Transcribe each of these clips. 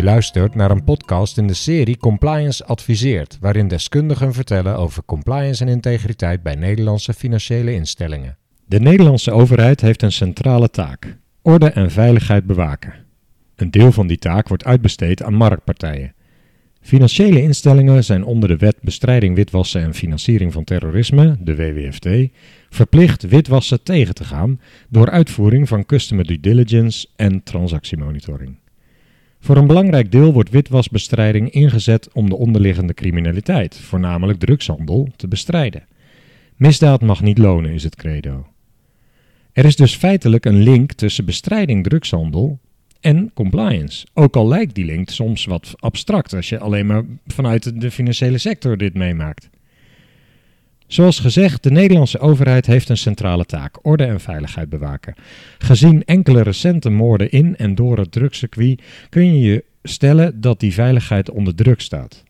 Je luistert naar een podcast in de serie Compliance Adviseert, waarin deskundigen vertellen over compliance en integriteit bij Nederlandse financiële instellingen. De Nederlandse overheid heeft een centrale taak: orde en veiligheid bewaken. Een deel van die taak wordt uitbesteed aan marktpartijen. Financiële instellingen zijn onder de Wet Bestrijding Witwassen en Financiering van Terrorisme, de WWFT, verplicht witwassen tegen te gaan door uitvoering van customer due diligence en transactiemonitoring. Voor een belangrijk deel wordt witwasbestrijding ingezet om de onderliggende criminaliteit, voornamelijk drugshandel, te bestrijden. Misdaad mag niet lonen, is het credo. Er is dus feitelijk een link tussen bestrijding drugshandel en compliance. Ook al lijkt die link soms wat abstract als je alleen maar vanuit de financiële sector dit meemaakt. Zoals gezegd, de Nederlandse overheid heeft een centrale taak: orde en veiligheid bewaken. Gezien enkele recente moorden in en door het drugscircuit kun je je stellen dat die veiligheid onder druk staat.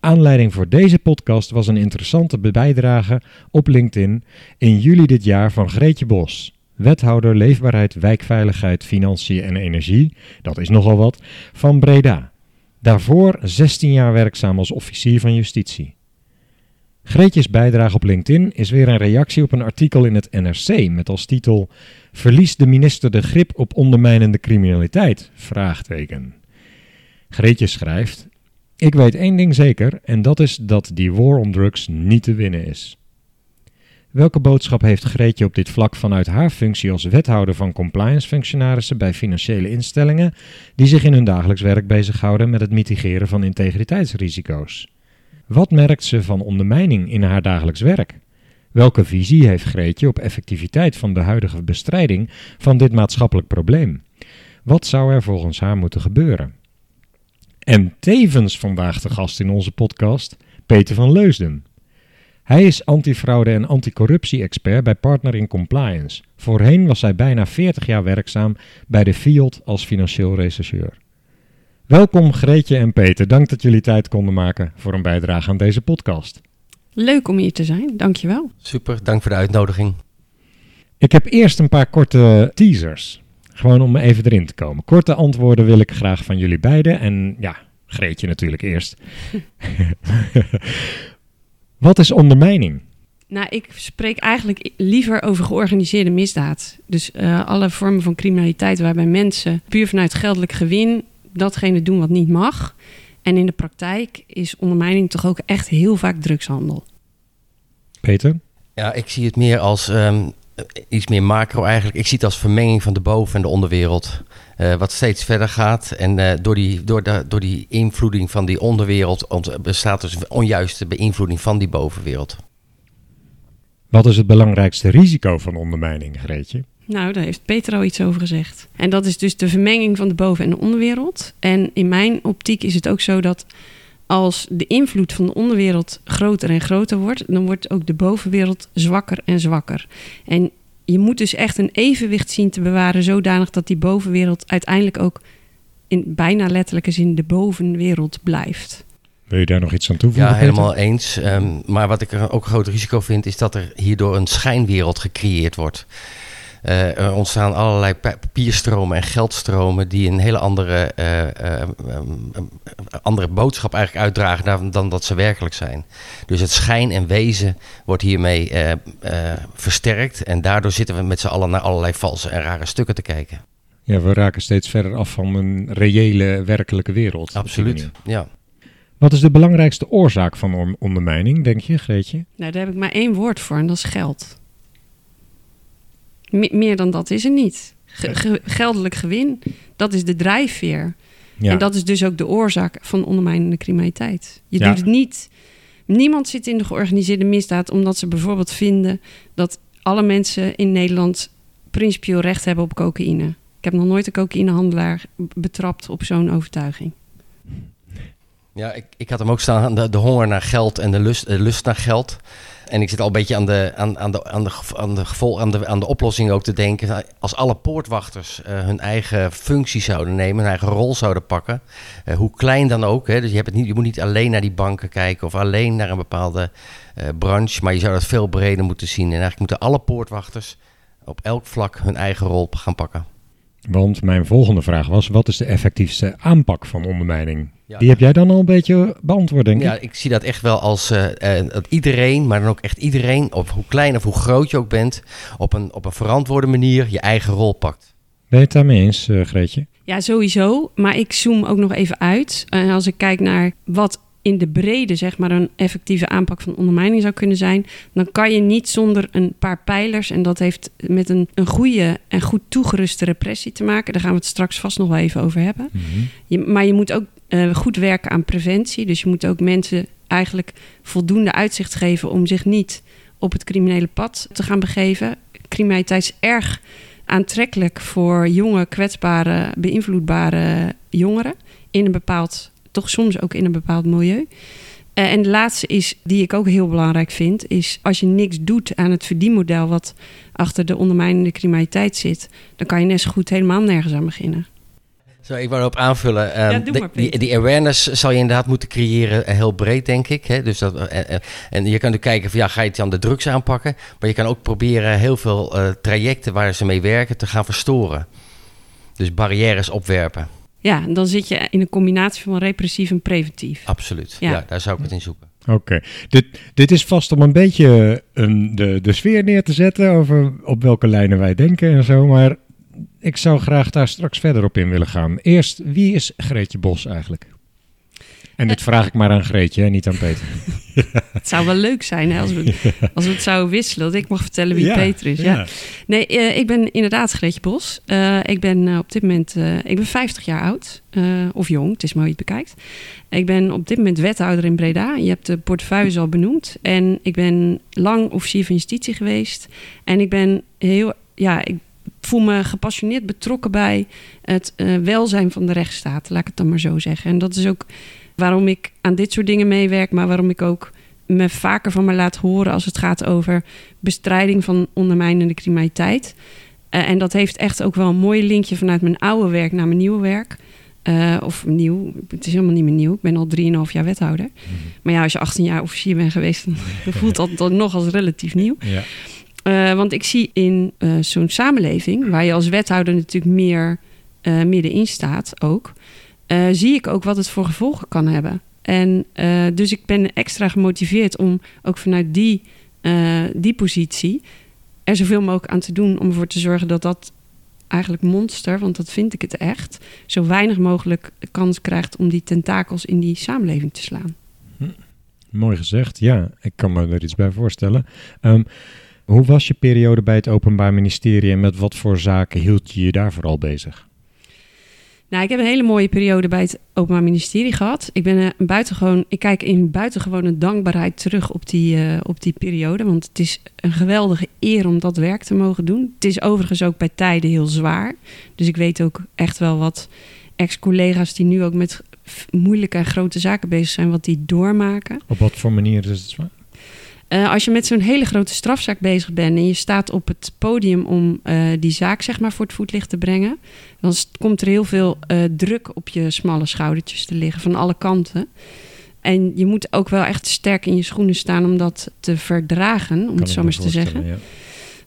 Aanleiding voor deze podcast was een interessante bijdrage op LinkedIn in juli dit jaar van Greetje Bos, wethouder leefbaarheid, wijkveiligheid, financiën en energie, dat is nogal wat, van Breda. Daarvoor 16 jaar werkzaam als officier van justitie. Greetjes bijdrage op LinkedIn is weer een reactie op een artikel in het NRC met als titel Verliest de minister de grip op ondermijnende criminaliteit? Vraagteken. Greetje schrijft: Ik weet één ding zeker en dat is dat die war on drugs niet te winnen is. Welke boodschap heeft Greetje op dit vlak vanuit haar functie als wethouder van compliance functionarissen bij financiële instellingen die zich in hun dagelijks werk bezighouden met het mitigeren van integriteitsrisico's? Wat merkt ze van ondermijning in haar dagelijks werk? Welke visie heeft Greetje op effectiviteit van de huidige bestrijding van dit maatschappelijk probleem? Wat zou er volgens haar moeten gebeuren? En tevens vandaag de gast in onze podcast, Peter van Leusden. Hij is antifraude en anticorruptie-expert bij Partner in Compliance. Voorheen was hij bijna 40 jaar werkzaam bij de FIOD als financieel rechercheur. Welkom Greetje en Peter, dank dat jullie tijd konden maken voor een bijdrage aan deze podcast. Leuk om hier te zijn, dankjewel. Super, dank voor de uitnodiging. Ik heb eerst een paar korte teasers, gewoon om even erin te komen. Korte antwoorden wil ik graag van jullie beiden en ja, Greetje natuurlijk eerst. Wat is ondermijning? Nou, ik spreek eigenlijk liever over georganiseerde misdaad. Dus uh, alle vormen van criminaliteit waarbij mensen puur vanuit geldelijk gewin datgene doen wat niet mag. En in de praktijk is ondermijning toch ook echt heel vaak drugshandel. Peter? Ja, ik zie het meer als um, iets meer macro eigenlijk. Ik zie het als vermenging van de boven- en de onderwereld. Uh, wat steeds verder gaat. En uh, door, die, door, de, door die invloeding van die onderwereld bestaat dus een onjuiste beïnvloeding van die bovenwereld. Wat is het belangrijkste risico van ondermijning, Greetje? Nou, daar heeft Peter al iets over gezegd. En dat is dus de vermenging van de boven- en de onderwereld. En in mijn optiek is het ook zo dat als de invloed van de onderwereld groter en groter wordt, dan wordt ook de bovenwereld zwakker en zwakker. En je moet dus echt een evenwicht zien te bewaren, zodanig dat die bovenwereld uiteindelijk ook in bijna letterlijke zin de bovenwereld blijft. Wil je daar nog iets aan toevoegen? Ja, helemaal eens. Um, maar wat ik ook een groot risico vind, is dat er hierdoor een schijnwereld gecreëerd wordt. Uh, er ontstaan allerlei papierstromen en geldstromen die een hele andere, uh, uh, andere boodschap eigenlijk uitdragen dan, dan, dat ze werkelijk zijn. Dus het schijn en wezen wordt hiermee versterkt en daardoor zitten we met z'n allen naar allerlei valse en rare stukken te kijken. Ja, we raken steeds verder af van een reële, werkelijke wereld. Absoluut, ja. Wat is de belangrijkste oorzaak van ondermijning, denk je, Greetje? Nou, daar heb ik maar één woord voor en dat is geld meer dan dat is er niet. geldelijk gewin, dat is de drijfveer. Ja. En dat is dus ook de oorzaak van ondermijnende criminaliteit. Je doet het niet. Niemand zit in de georganiseerde misdaad omdat ze bijvoorbeeld vinden dat alle mensen in Nederland principieel recht hebben op cocaïne. Ik heb nog nooit een cocaïnehandelaar betrapt op zo'n overtuiging. Ja, ik, ik had hem ook staan, de, de honger naar geld en de lust, de lust naar geld. En ik zit al een beetje aan de, aan, aan de, aan de, aan de, gevol, aan de, aan de oplossing ook te denken. Als alle poortwachters uh, hun eigen functie zouden nemen, hun eigen rol zouden pakken, uh, hoe klein dan ook. Hè, dus je, hebt het niet, je moet niet alleen naar die banken kijken of alleen naar een bepaalde uh, branche, maar je zou dat veel breder moeten zien. En eigenlijk moeten alle poortwachters op elk vlak hun eigen rol gaan pakken. Want mijn volgende vraag was: wat is de effectiefste aanpak van ondermijning? Ja. Die heb jij dan al een beetje beantwoord, denk Ja, ik. ik zie dat echt wel als eh, eh, dat iedereen, maar dan ook echt iedereen, of hoe klein of hoe groot je ook bent, op een, op een verantwoorde manier je eigen rol pakt. Ben je het daarmee eens, eh, Greetje? Ja, sowieso. Maar ik zoom ook nog even uit. En als ik kijk naar wat in de brede, zeg maar, een effectieve aanpak van ondermijning zou kunnen zijn, dan kan je niet zonder een paar pijlers. En dat heeft met een, een goede en goed toegeruste repressie te maken. Daar gaan we het straks vast nog wel even over hebben. Je, maar je moet ook eh, goed werken aan preventie. Dus je moet ook mensen eigenlijk voldoende uitzicht geven om zich niet op het criminele pad te gaan begeven. Criminaliteit is erg aantrekkelijk voor jonge, kwetsbare, beïnvloedbare jongeren in een bepaald, toch soms ook in een bepaald milieu. Eh, en de laatste is, die ik ook heel belangrijk vind, is als je niks doet aan het verdienmodel wat achter de ondermijnende criminaliteit zit, dan kan je net zo goed helemaal nergens aan beginnen. Zo, ik wou erop aanvullen. ehm, Ja, doe de- maar, die, awareness zal je inderdaad moeten creëren, eh, heel breed, denk ik. Hè? Dus dat, eh, eh, en je kan natuurlijk kijken van ja, ga je het dan de drugs aanpakken? Maar je kan ook proberen heel veel eh, trajecten waar ze mee werken te gaan verstoren. Dus barrières opwerpen. Ja, en dan zit je in een combinatie van repressief en preventief. Absoluut. Ja. Ja. daar zou ik het in zoeken. Oké, dit, dit is vast om een beetje een, de, de sfeer neer te zetten over op welke lijnen wij denken en zo. Maar ik zou graag daar straks verder op in willen gaan. Eerst, wie is Greetje Bos eigenlijk? En dit vraag ik maar aan Greetje, hè, niet aan Peter. Het zou wel leuk zijn hè, als, we, als we het zouden wisselen. Dat ik mag vertellen wie Peter is. Ja. Nee, eh, ik ben inderdaad Greetje Bos. Eh, ik ben eh, op dit moment ik ben 50 jaar oud. of jong, het is maar hoe je het bekijkt. Ik ben op dit moment wethouder in Breda. Je hebt de portefeuille al benoemd. En ik ben lang officier van justitie geweest. En ik ben heel, ja, ik voel me gepassioneerd betrokken bij het eh, welzijn van de rechtsstaat. Laat ik het dan maar zo zeggen. En dat is ook waarom ik aan dit soort dingen meewerk, maar waarom ik ook me vaker van me laat horen als het gaat over bestrijding van ondermijnende criminaliteit. Eh, en dat heeft echt ook wel een mooi linkje vanuit mijn oude werk naar mijn nieuwe werk. Eh, of nieuw, het is helemaal niet meer nieuw. Ik ben al 3,5 jaar wethouder. Maar ja, als je 18 jaar officier bent geweest, dan voelt dat dan nog als relatief nieuw. Ja. Eh, want ik zie in eh, zo'n samenleving, waar je als wethouder natuurlijk meer eh, middenin staat ook, zie ik ook wat het voor gevolgen kan hebben. En dus ik ben extra gemotiveerd om ook vanuit die, die positie er zoveel mogelijk aan te doen om ervoor te zorgen dat dat eigenlijk monster, want dat vind ik het echt, zo weinig mogelijk kans krijgt om die tentakels in die samenleving te slaan. Mooi gezegd, ja. Ik kan me er iets bij voorstellen. Ehm, hoe was je periode bij het Openbaar Ministerie en met wat voor zaken hield je je daar vooral bezig? Nou, ik heb een hele mooie periode bij het Openbaar Ministerie gehad. Ik ben eh, een buitengewoon, ik kijk in buitengewone dankbaarheid terug op die, eh, op die periode. Want het is een geweldige eer om dat werk te mogen doen. Het is overigens ook bij tijden heel zwaar. Dus ik weet ook echt wel wat ex-collega's die nu ook met moeilijke en grote zaken bezig zijn, wat die doormaken. Op wat voor manier is het zwaar? Eh, als je met zo'n hele grote strafzaak bezig bent en je staat op het podium om eh, die zaak zeg maar voor het voetlicht te brengen, dan komt er heel veel eh, druk op je smalle schoudertjes te liggen van alle kanten. En je moet ook wel echt sterk in je schoenen staan om dat te verdragen, om Kan het zo maar eens te zeggen.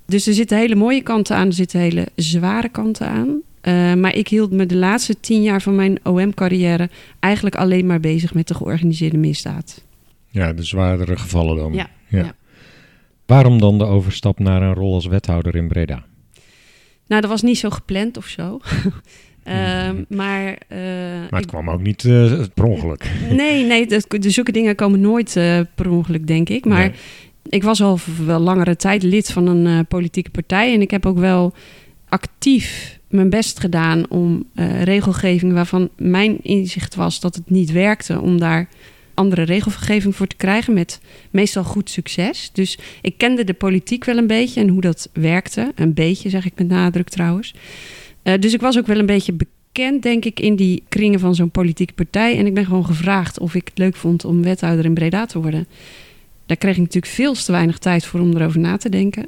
Dus er zitten hele mooie kanten aan, er zitten hele zware kanten aan. Maar ik hield me de laatste tien jaar van mijn OM-carrière eigenlijk alleen maar bezig met de georganiseerde misdaad. Ja. ja, de zwaardere gevallen dan. Ja, ja. Waarom dan de overstap naar een rol als wethouder in Breda? Nou, dat was niet zo gepland of zo. Ehm, Mhm. maar eh, Maar het ik- kwam ook niet eh, per ongeluk. nee, nee, dat, de zulke dingen komen nooit eh, per ongeluk, denk ik. Maar Nee. ik was al wel langere tijd lid van een politieke partij. En ik heb ook wel actief mijn best gedaan om regelgeving waarvan mijn inzicht was dat het niet werkte, om daar andere regelgeving voor te krijgen met meestal goed succes. Dus ik kende de politiek wel een beetje en hoe dat werkte. Een beetje, zeg ik met nadruk trouwens. Eh, dus ik was ook wel een beetje bekend, denk ik, in die kringen van zo'n politieke partij. En ik ben gewoon gevraagd of ik het leuk vond om wethouder in Breda te worden. Daar kreeg ik natuurlijk veel te weinig tijd voor om erover na te denken.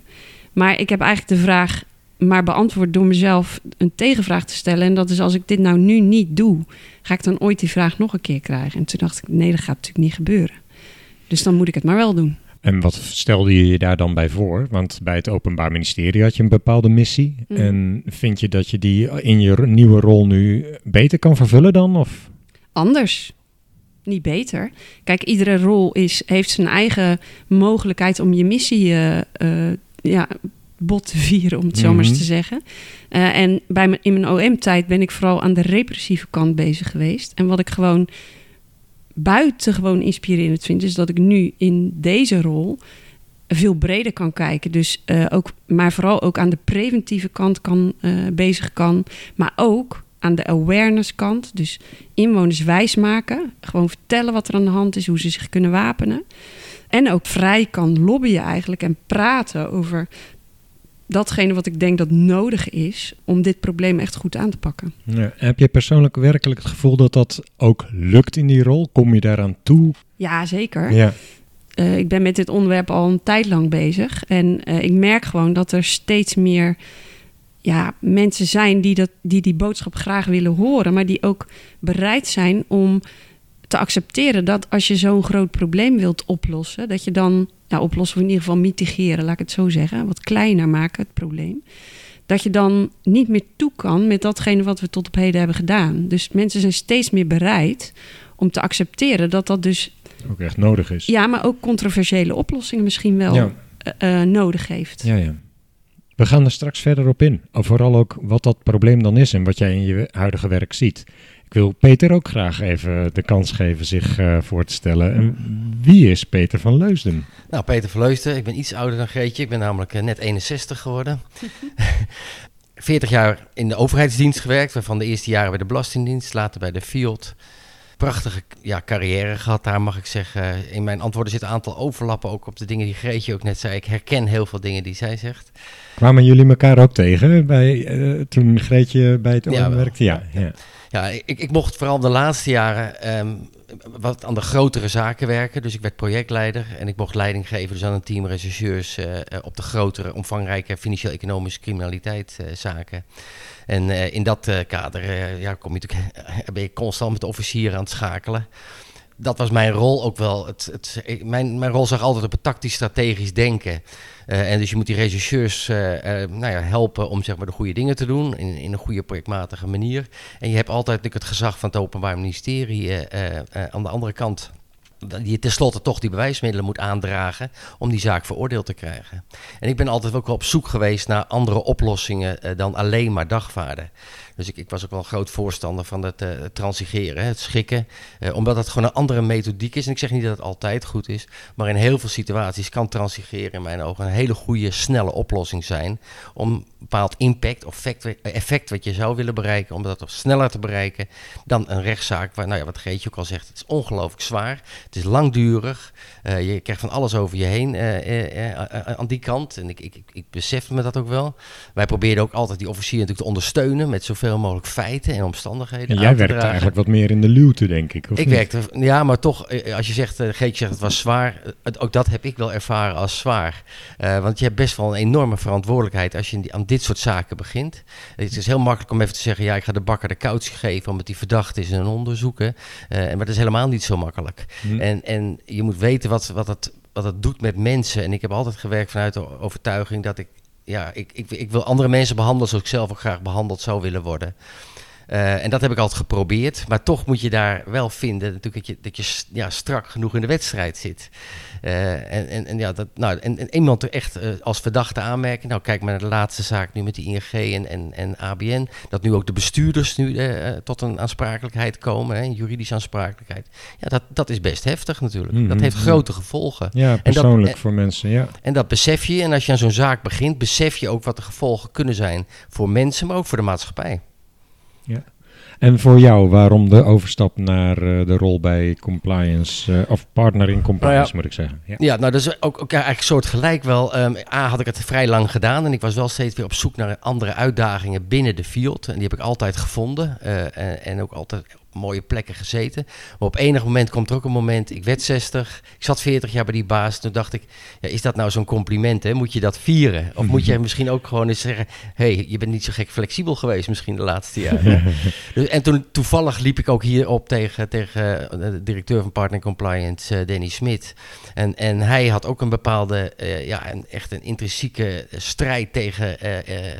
Maar ik heb eigenlijk de vraag maar beantwoord door mezelf een tegenvraag te stellen. En dat is als ik dit nou nu niet doe, ga ik dan ooit die vraag nog een keer krijgen? En toen dacht ik, nee, dat gaat natuurlijk niet gebeuren. Dus dan moet ik het maar wel doen. En wat stelde je je daar dan bij voor? Want bij het Openbaar Ministerie had je een bepaalde missie. Mhm. En vind je dat je die in je nieuwe rol nu beter kan vervullen dan? Of? Anders. Niet beter. Kijk, iedere rol is, heeft zijn eigen mogelijkheid om je missie eh, ja, bot te vieren, om het zo maar eens Mhm. te zeggen. Eh, en bij mijn, in mijn OM-tijd ben ik vooral aan de repressieve kant bezig geweest. En wat ik gewoon buitengewoon inspirerend vind, is dat ik nu in deze rol veel breder kan kijken. Dus eh, ook, maar vooral ook aan de preventieve kant kan, eh, bezig kan. Maar ook aan de awareness kant. Dus inwoners wijsmaken. Gewoon vertellen wat er aan de hand is, hoe ze zich kunnen wapenen. En ook vrij kan lobbyen eigenlijk en praten over datgene wat ik denk dat nodig is om dit probleem echt goed aan te pakken. Ja. Heb je persoonlijk werkelijk het gevoel dat dat ook lukt in die rol? Kom je daaraan toe? Ja, zeker. Ja. Eh, ik ben met dit onderwerp al een tijd lang bezig. En eh, ik merk gewoon dat er steeds meer ja, mensen zijn die, dat, die die boodschap graag willen horen, maar die ook bereid zijn om te accepteren dat als je zo'n groot probleem wilt oplossen, dat je dan, nou oplossen of in ieder geval mitigeren, laat ik het zo zeggen, wat kleiner maken, het probleem. Dat je dan niet meer toe kan met datgene wat we tot op heden hebben gedaan. Dus mensen zijn steeds meer bereid om te accepteren dat dat dus Ook echt nodig is. ja, maar ook controversiële oplossingen misschien wel Ja. eh, eh, nodig heeft. Ja, ja. We gaan er straks verder op in. Vooral ook wat dat probleem dan is en wat jij in je huidige werk ziet. Ik wil Peter ook graag even de kans geven zich eh, voor te stellen. En wie is Peter van Leusden? Nou, Peter Verleusden, ik ben iets ouder dan Greetje. Ik ben namelijk eh, net 61 geworden. 40 jaar in de overheidsdienst gewerkt, waarvan de eerste jaren bij de Belastingdienst, later bij de FIOD. Prachtige ja, carrière gehad daar, mag ik zeggen. In mijn antwoorden zit een aantal overlappen, ook op de dingen die Greetje ook net zei. Ik herken heel veel dingen die zij zegt. Kwamen jullie elkaar ook tegen bij, eh, toen Greetje bij het OM Ja, werkte? Ja, ja. Ja, ik, ik mocht vooral de laatste jaren ehm, wat aan de grotere zaken werken. Dus ik werd projectleider en ik mocht leiding geven dus aan een team rechercheurs eh, eh, op de grotere, omvangrijke financieel-economische criminaliteit eh, zaken. En in dat kader ja, kom je natuurlijk, ben je constant met officieren aan het schakelen. Dat was mijn rol ook wel. Het, het, mijn, mijn rol zag altijd op het tactisch-strategisch denken. Eh, en dus je moet die rechercheurs eh, eh, nou ja, helpen om zeg maar, de goede dingen te doen in, in een goede projectmatige manier. En je hebt altijd het gezag van het Openbaar Ministerie aan de andere kant. Die tenslotte toch die bewijsmiddelen moet aandragen om die zaak veroordeeld te krijgen. En ik ben altijd ook op zoek geweest naar andere oplossingen dan alleen maar dagvaarden. Dus ik, ik was ook wel een groot voorstander van het eh, transigeren, het schikken. eh, omdat het gewoon een andere methodiek is. En ik zeg niet dat het altijd goed is. Maar in heel veel situaties kan transigeren in mijn ogen een hele goede, snelle oplossing zijn. Om een bepaald impact of effect, effect wat je zou willen bereiken, om dat sneller te bereiken dan een rechtszaak. Waar, nou ja, wat Geetje ook al zegt, het is ongelooflijk zwaar. Het is langdurig. eh, je krijgt van alles over je heen aan die kant. En ik, ik, ik, ik besef me dat ook wel. Wij probeerden ook altijd die officier natuurlijk te ondersteunen met zoveel mogelijk feiten en omstandigheden. En aan jij werkte dragen. eigenlijk wat meer in de luwte, denk ik. Of Ik niet? werkte, ja, maar toch, eh, als je zegt, eh, Geetje zegt het was zwaar, eh, het- ook dat heb ik wel ervaren als zwaar. Eh, want je hebt best wel een enorme verantwoordelijkheid als je in aan dit soort zaken begint. Het is heel makkelijk om even te zeggen, ja, ik ga de bakker de cautie geven omdat die verdacht is en een onderzoeken. Eh, maar dat is helemaal niet zo makkelijk. Hm. En, en je moet weten wat, wat, het, wat het doet met mensen. En ik heb altijd gewerkt vanuit de overtuiging dat ik, ja, ik, ik, ik wil andere mensen behandelen zoals ik zelf ook graag behandeld zou willen worden. Eh, en dat heb ik altijd geprobeerd. Maar toch moet je daar wel vinden natuurlijk dat je, dat je ja, strak genoeg in de wedstrijd zit. Eh, en, en, en, ja, dat, nou, en, en iemand er echt eh, als verdachte aanmerken. Nou, kijk maar naar de laatste zaak nu met de ING en, en, en ABN. Dat nu ook de bestuurders nu tot een aansprakelijkheid komen, hè, een juridische aansprakelijkheid. Ja, dat, dat is best heftig natuurlijk. Mhm, Dat heeft grote gevolgen. Ja, persoonlijk en- voor mensen, ja. En dat besef je. En als je aan zo'n zaak begint, besef je ook wat de gevolgen kunnen zijn voor mensen, maar ook voor de maatschappij. En voor jou, waarom de overstap naar eh, de rol bij compliance, eh, of partner in compliance Nou ja. moet ik zeggen. Ja. Ja, nou dat is ook, ook eigenlijk soort gelijk wel. Ehm, A had ik het vrij lang gedaan en ik was wel steeds weer op zoek naar andere uitdagingen binnen de field. En die heb ik altijd gevonden. eh, en, en ook altijd mooie plekken gezeten. Maar op enig moment komt er ook een moment, ik werd 60, ik zat 40 jaar bij die baas. Toen dacht ik, ja, is dat nou zo'n compliment? Hè? Moet je dat vieren? Of moet je misschien ook gewoon eens zeggen, hé, hey, je bent niet zo gek flexibel geweest misschien de laatste jaren. dus, en toen toevallig liep ik ook hier op tegen, tegen eh, de directeur van Partner Compliance, uh, Danny Smit. En, en hij had ook een bepaalde, uh, ja, een, echt een intrinsieke strijd tegen,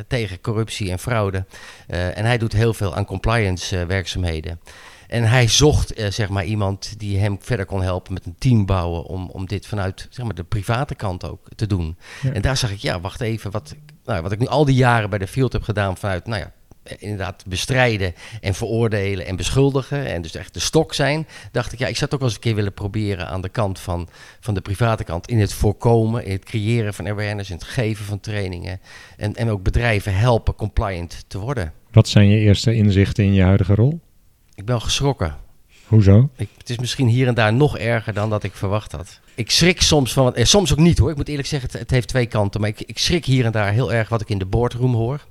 tegen corruptie en fraude. en hij doet heel veel aan compliance werkzaamheden. En hij zocht uh, zeg maar iemand die hem verder kon helpen met een team bouwen om, om dit vanuit zeg maar, de private kant ook te doen. Ja. En daar zag ik, ja, wacht even, wat, nou, wat ik nu al die jaren bij de field heb gedaan vanuit, nou ja, inderdaad bestrijden en veroordelen en beschuldigen en dus echt de stok zijn, dacht ik, ja, ik zou het ook wel eens een keer willen proberen aan de kant van, van de private kant, in het voorkomen, in het creëren van awareness, in het geven van trainingen en, en ook bedrijven helpen compliant te worden. Wat zijn je eerste inzichten in je huidige rol? Ik ben geschrokken. Hoezo? Ik, het is misschien hier en daar nog erger dan dat ik verwacht had. Ik schrik soms van, eh, soms ook niet hoor. Ik moet eerlijk zeggen, het, het heeft twee kanten. Maar ik, ik, schrik hier en daar heel erg wat ik in de boardroom hoor.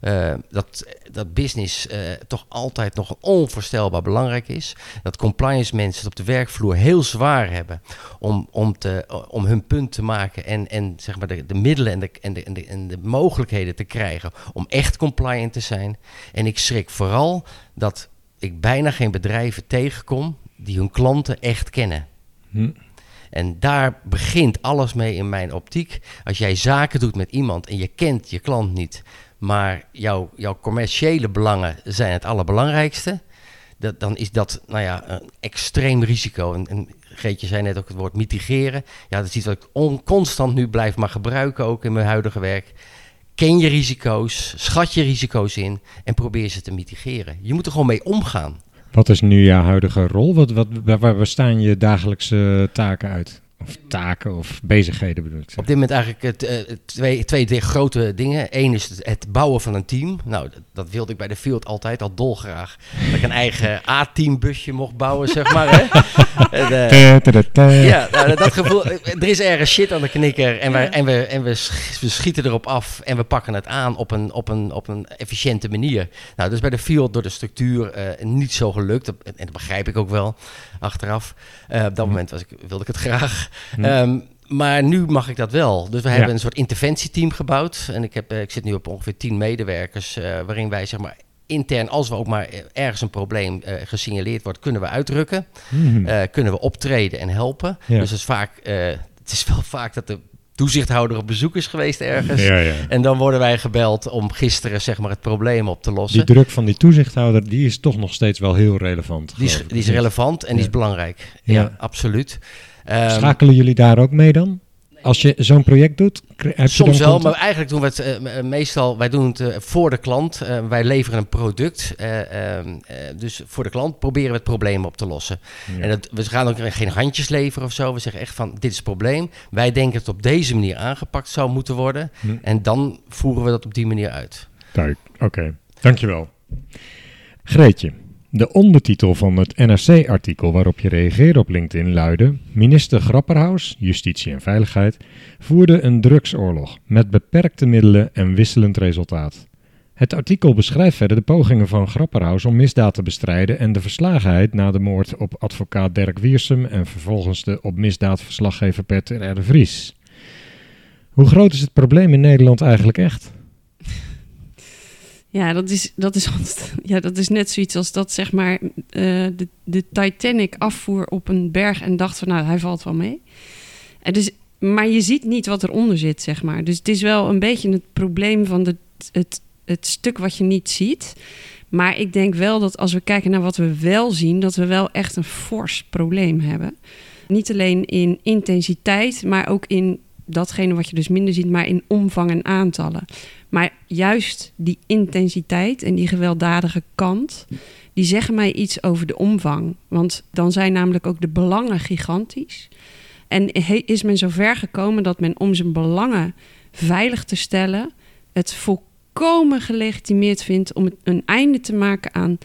Uh, dat, dat business uh, toch altijd nog onvoorstelbaar belangrijk is. Dat compliance mensen het op de werkvloer heel zwaar hebben om, om, te, om hun punt te maken en, en zeg maar de, de middelen en de, en, de, en, de, en de mogelijkheden te krijgen om echt compliant te zijn. En ik schrik vooral dat ik bijna geen bedrijven tegenkom die hun klanten echt kennen. Hm. En daar begint alles mee in mijn optiek. Als jij zaken doet met iemand en je kent je klant niet, maar jouw, jouw commerciële belangen zijn het allerbelangrijkste, dat, dan is dat nou ja, een extreem risico. En, en Geetje zei net ook het woord mitigeren. Ja, dat is iets wat ik on, constant nu blijf maar gebruiken, ook in mijn huidige werk. Ken je risico's, schat je risico's in en probeer ze te mitigeren. Je moet er gewoon mee omgaan. Wat is nu jouw huidige rol? Wat, wat, waar bestaan je dagelijkse taken uit? Of taken of bezigheden bedoel ik. Op dit moment eigenlijk het, uh, twee, twee grote dingen. Eén is het, het, bouwen van een team. Nou, dat, dat, wilde ik bij de field altijd al dolgraag. Dat ik een eigen A-team busje mocht bouwen, zeg maar. Hè? en, uh, ja, nou, dat gevoel. Er is ergens shit aan de knikker. En, wij, en, we, en we, we, schieten erop af. En we pakken het aan op een, op een, op een efficiënte manier. Nou, dus bij de field door de structuur uh, niet zo gelukt. En dat begrijp ik ook wel achteraf. op dat hm. moment was ik, wilde ik het graag. Hm. Um, maar nu mag ik dat wel. Dus we hebben een soort interventieteam gebouwd. En ik, heb, ik zit nu op ongeveer tien medewerkers, uh, waarin wij zeg maar intern, als we ook maar ergens een probleem uh, gesignaleerd wordt, kunnen we uitdrukken. Mm uh, kunnen we optreden en helpen. Ja. Dus het is vaak, het is wel vaak dat de toezichthouder op bezoek is geweest ergens. Ja, ja. En dan worden wij gebeld om gisteren zeg maar, het probleem op te lossen. Die druk van die toezichthouder, die is toch nog steeds wel heel relevant. Die is, die is relevant en die is belangrijk. Ja, absoluut. Um, Schakelen jullie daar ook mee dan? Als je zo'n project doet? Soms wel, maar eigenlijk doen we het uh, meestal, wij doen het uh, voor de klant. Uh, wij leveren een product. Ehm, dus voor de klant proberen we het probleem op te lossen. Ja. En dat, we gaan ook geen handjes leveren of zo. We zeggen echt van, dit is het probleem. Wij denken dat het op deze manier aangepakt zou moeten worden. Hm. En dan voeren we dat op die manier uit. Duidelijk, oké. Okay. Dankjewel. Greetje. De ondertitel van het NRC-artikel waarop je reageerde op LinkedIn luidde: Minister Grapperhaus, Justitie en Veiligheid, voerde een drugsoorlog met beperkte middelen en wisselend resultaat. Het artikel beschrijft verder de pogingen van Grapperhaus om misdaad te bestrijden en de verslagenheid na de moord op advocaat Dirk Wiersum en vervolgens de op misdaad verslaggever Peter R. Vries. Hoe groot is het probleem in Nederland eigenlijk echt? Ja, dat is, dat is, ja, dat is net zoiets als dat zeg maar uh, de, de Titanic afvoer op een berg en dacht van nou, hij valt wel mee. En dus, maar je ziet niet wat eronder zit, zeg maar. Dus het is wel een beetje het probleem van het, het stuk wat je niet ziet. Maar ik denk wel dat als we kijken naar wat we wel zien, dat we wel echt een fors probleem hebben. Niet alleen in intensiteit, maar ook in datgene wat je dus minder ziet, maar in omvang en aantallen. Maar juist die intensiteit en die gewelddadige kant, die zeggen mij iets over de omvang. Want dan zijn namelijk ook de belangen gigantisch. En is men zo ver gekomen dat men om zijn belangen veilig te stellen, het volkomen gelegitimeerd vindt om een einde te maken aan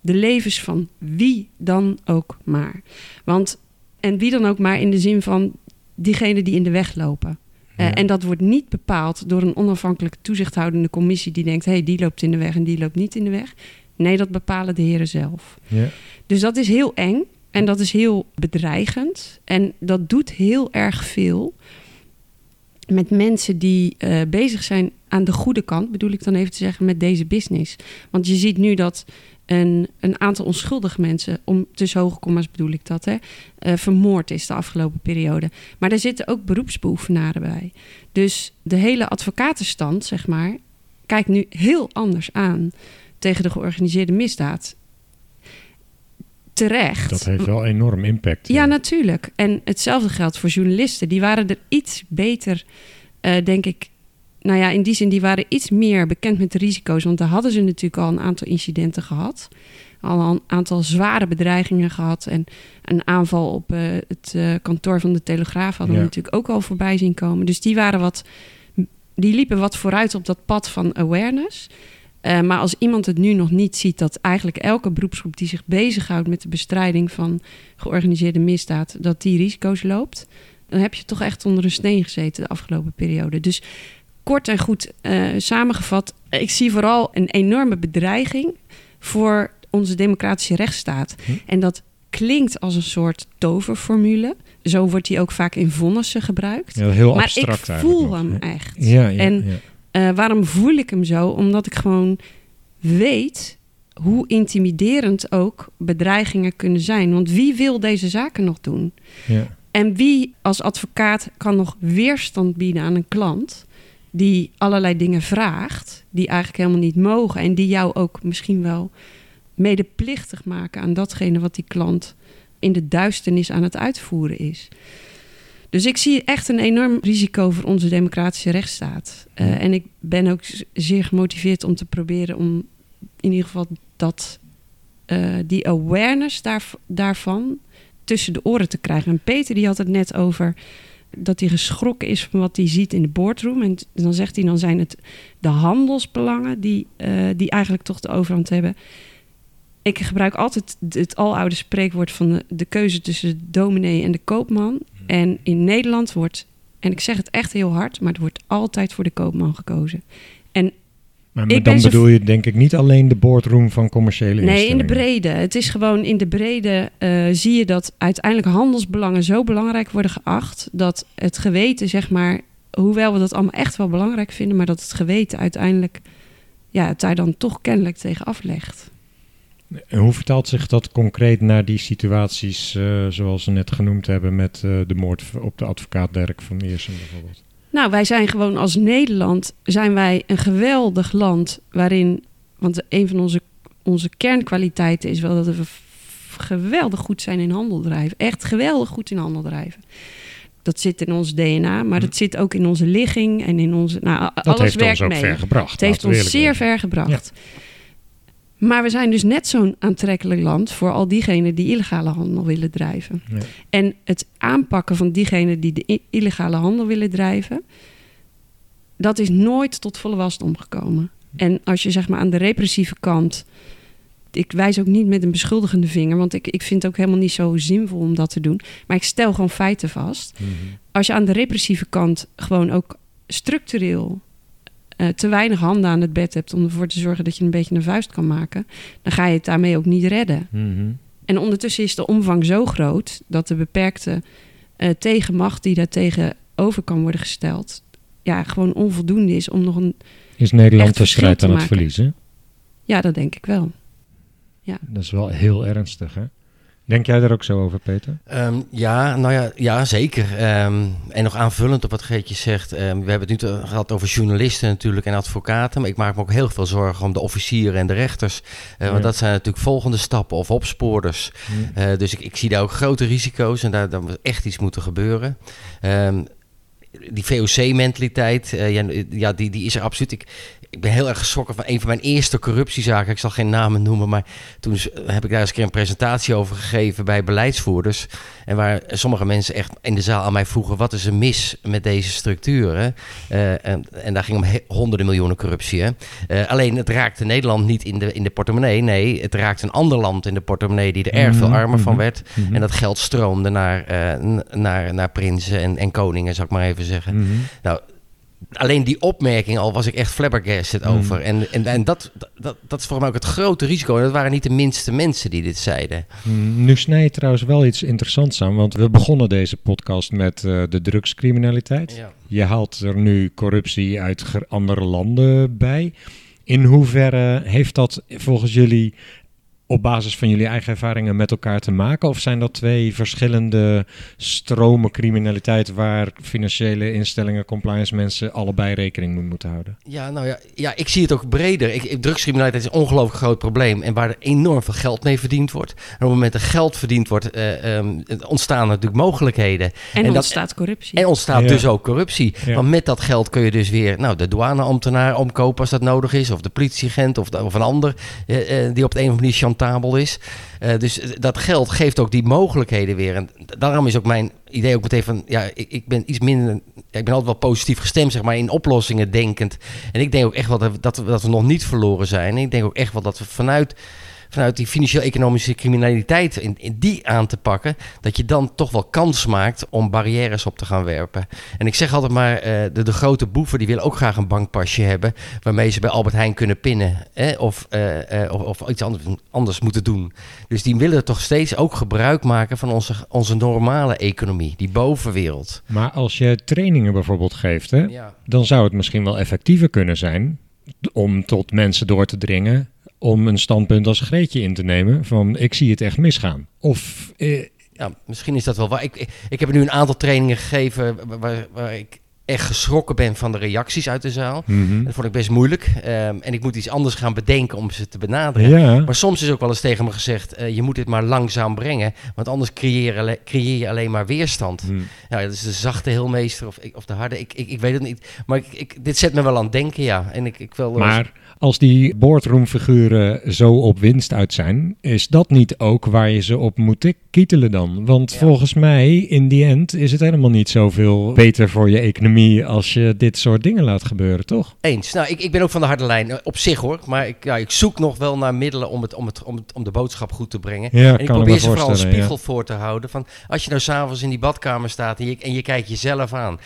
de levens van wie dan ook maar. Want, en wie dan ook maar in de zin van diegenen die in de weg lopen. Uh, en dat wordt niet bepaald door een onafhankelijke toezichthoudende commissie die denkt: hé, hey, die loopt in de weg en die loopt niet in de weg. Nee, dat bepalen de heren zelf. Ja. Dus dat is heel eng en dat is heel bedreigend. En dat doet heel erg veel met mensen die uh, bezig zijn aan de goede kant, bedoel ik dan even te zeggen, met deze business. Want je ziet nu dat een, een aantal onschuldige mensen, om tussen hoge komma's bedoel ik dat, hè, uh, vermoord is de afgelopen periode. Maar er zitten ook beroepsbeoefenaren bij. Dus de hele advocatenstand, zeg maar, kijkt nu heel anders aan tegen de georganiseerde misdaad. Terecht. Dat heeft wel enorm impact. Ja, natuurlijk. En hetzelfde geldt voor journalisten. Die waren er iets beter, uh, denk ik. Nou ja, in die zin, die waren iets meer bekend met de risico's. Want daar hadden ze natuurlijk al een aantal incidenten gehad. Al een aantal zware bedreigingen gehad. En een aanval op uh, het uh, kantoor van de Telegraaf hadden Ja. we natuurlijk ook al voorbij zien komen. Dus die waren wat. Die liepen wat vooruit op dat pad van awareness. Uh, maar als iemand het nu nog niet ziet dat eigenlijk elke beroepsgroep die zich bezighoudt met de bestrijding van georganiseerde misdaad, dat die risico's loopt, dan heb je toch echt onder een steen gezeten de afgelopen periode. Dus kort en goed uh, samengevat, ik zie vooral een enorme bedreiging voor onze democratische rechtsstaat. Hm. En dat klinkt als een soort toverformule. Zo wordt die ook vaak in vonnissen gebruikt. Ja, heel maar abstract ik voel nog, hem echt. Ja, ja, En. Uh, waarom voel ik hem zo? Omdat ik gewoon weet hoe intimiderend ook bedreigingen kunnen zijn. Want wie wil deze zaken nog doen? ja. En wie als advocaat kan nog weerstand bieden aan een klant die allerlei dingen vraagt, die eigenlijk helemaal niet mogen en die jou ook misschien wel medeplichtig maken aan datgene wat die klant in de duisternis aan het uitvoeren is. Dus ik zie echt een enorm risico voor onze democratische rechtsstaat. Uh, Ja. En ik ben ook zeer gemotiveerd om te proberen om in ieder geval dat, uh, die awareness daar, daarvan tussen de oren te krijgen. En Peter die had het net over dat hij geschrokken is van wat hij ziet in de boardroom. En dan zegt hij, dan zijn het de handelsbelangen die, uh, die eigenlijk toch de overhand hebben. Ik gebruik altijd het, het aloude spreekwoord van de, de keuze tussen de dominee en de koopman. En in Nederland wordt, en ik zeg het echt heel hard, maar er wordt altijd voor de koopman gekozen. Maar Ik dan bedoel je denk ik niet alleen de boardroom van commerciële Nee, in de brede. Het is gewoon in de brede eh, zie je dat uiteindelijk handelsbelangen zo belangrijk worden geacht dat het geweten, zeg maar, hoewel we dat allemaal echt wel belangrijk vinden, maar dat het geweten uiteindelijk ja, het daar dan toch kennelijk tegen aflegt. En hoe vertaalt zich dat concreet naar die situaties eh, zoals we net genoemd hebben met eh, de moord op de advocaat Dirk van Iersum bijvoorbeeld? Nou, wij zijn gewoon als Nederland zijn wij een geweldig land waarin, want een van onze, onze kernkwaliteiten is wel dat we geweldig goed zijn in handel drijven. Echt geweldig goed in handel drijven. Dat zit in ons DNA, maar dat zit ook in onze ligging en in onze. Nou, Dat alles heeft werkt ons ook mee. ver gebracht. Het heeft ons zeer ver gebracht. Maar we zijn dus net zo'n aantrekkelijk land voor al diegenen die illegale handel willen drijven. Ja. En het aanpakken van diegenen die de illegale handel willen drijven, dat is nooit tot volle wasdom gekomen. En als je zeg maar aan de repressieve kant. Ik wijs ook niet met een beschuldigende vinger, want ik, ik vind het ook helemaal niet zo zinvol om dat te doen. Maar ik stel gewoon feiten vast. Mhm. Als je aan de repressieve kant gewoon ook structureel eh, te weinig handen aan het bed hebt om ervoor te zorgen dat je een beetje een vuist kan maken, dan ga je het daarmee ook niet redden. Mhm. En ondertussen is de omvang zo groot dat de beperkte eh, tegenmacht die daar tegenover kan worden gesteld, ja, gewoon onvoldoende is om nog een. Is Nederland de strijd aan het verliezen? Ja, dat denk ik wel. Dat is wel heel ernstig, hè? Denk jij daar ook zo over, Peter? Ehm, ja, nou ja, ja zeker. Ehm, en nog aanvullend op wat Geetje zegt. ehm, we hebben het nu gehad over journalisten natuurlijk en advocaten. Maar ik maak me ook heel veel zorgen om de officieren en de rechters. Eh, Want dat zijn natuurlijk volgende stappen of opspoorders. Eh, dus ik, ik zie daar ook grote risico's en daar, daar moet echt iets moeten gebeuren. Die VOC-mentaliteit, eh, ja, ja, die, die is er absoluut. Ik, ik ben heel erg geschrokken van een van mijn eerste corruptiezaken. Ik zal geen namen noemen, maar toen heb ik daar eens een keer een presentatie over gegeven bij beleidsvoerders. En waar sommige mensen echt in de zaal aan mij vroegen: wat is er mis met deze structuren? Eh, en, en daar ging om honderden miljoenen corruptie. Hè? Eh, alleen het raakte Nederland niet in de, in de portemonnee. Nee, het raakte een ander land in de portemonnee die er erg veel Mhm, armer van mhm. werd. Mhm. En dat geld stroomde naar, eh, n- naar, naar prinsen en, en koningen, zou ik maar even zeggen. Mhm. Nou, alleen die opmerking al was ik echt flabbergasted Hmm. over. En, en, en dat, dat, dat is voor mij ook het grote risico. En dat waren niet de minste mensen die dit zeiden. Mm, Nu snij je trouwens wel iets interessants aan, want we begonnen deze podcast met eh, de drugscriminaliteit. Ja. Je haalt er nu corruptie uit andere landen bij. In hoeverre heeft dat volgens jullie op basis van jullie eigen ervaringen met elkaar te maken? Of zijn dat twee verschillende stromen criminaliteit waar financiële instellingen, compliance mensen allebei rekening mee moeten houden? Ja, nou ja, ja, ik zie het ook breder. Ik, drugscriminaliteit is een ongelooflijk groot probleem. En waar er enorm veel geld mee verdiend wordt. En op het moment dat geld verdiend wordt, eh, ehm, ontstaan natuurlijk mogelijkheden. En, En dat- ontstaat corruptie. En ontstaat Ja. dus ook corruptie. Ja. Want met dat geld kun je dus weer nou, de douaneambtenaar omkopen als dat nodig is. Of de politieagent of, de- of een ander eh, eh, die op de een of andere manier is. Eh, dus dat geld geeft ook die mogelijkheden weer. En daarom is ook mijn idee ook meteen van... Ja, ik, ik ben iets minder... ik ben altijd wel positief gestemd, zeg maar, in oplossingen denkend. En ik denk ook echt wel dat dat we, dat we nog niet verloren zijn. En ik denk ook echt wel dat we vanuit vanuit die financieel-economische criminaliteit in, in die aan te pakken, dat je dan toch wel kans maakt om barrières op te gaan werpen. En ik zeg altijd maar, eh, de, de grote boeven die willen ook graag een bankpasje hebben, waarmee ze bij Albert Heijn kunnen pinnen hè, of, eh, eh, of, of iets anders, anders moeten doen. Dus die willen toch steeds ook gebruik maken van onze, onze normale economie, die bovenwereld. Maar als je trainingen bijvoorbeeld geeft, hè, Ja. dan zou het misschien wel effectiever kunnen zijn om tot mensen door te dringen om een standpunt als Greetje in te nemen van ik zie het echt misgaan. Of eh, Ja, misschien is dat wel waar. Ik, ik, ik heb nu een aantal trainingen gegeven waar- waar, ik echt geschrokken ben van de reacties uit de zaal. mhm. Dat vond ik best moeilijk. Ehm, en ik moet iets anders gaan bedenken om ze te benaderen. ja, Maar soms is ook wel eens tegen me gezegd: eh, je moet dit maar langzaam brengen. Want anders creëer, je alle- creëer je alleen maar weerstand. Ja, dat is de zachte heelmeester of, of de harde. Ik, ik, ik weet het niet. Maar ik, ik, dit zet me wel aan het denken, ja. En ik, ik wil. Maar als die boardroomfiguren zo op winst uit zijn, is dat niet ook waar je ze op moet kietelen dan? Want Ja. volgens mij, in die end, is het helemaal niet zoveel beter voor je economie als je dit soort dingen laat gebeuren, toch? Eens. Nou, ik, ik ben ook van de harde lijn eh, op zich hoor. Maar ik, ja, ik zoek nog wel naar middelen om, het, om, het, om, het, om de boodschap goed te brengen. Ja, En ik probeer ze vooral een ja. spiegel voor te houden. Van als je nou s'avonds in die badkamer staat en je, en je kijkt jezelf aan.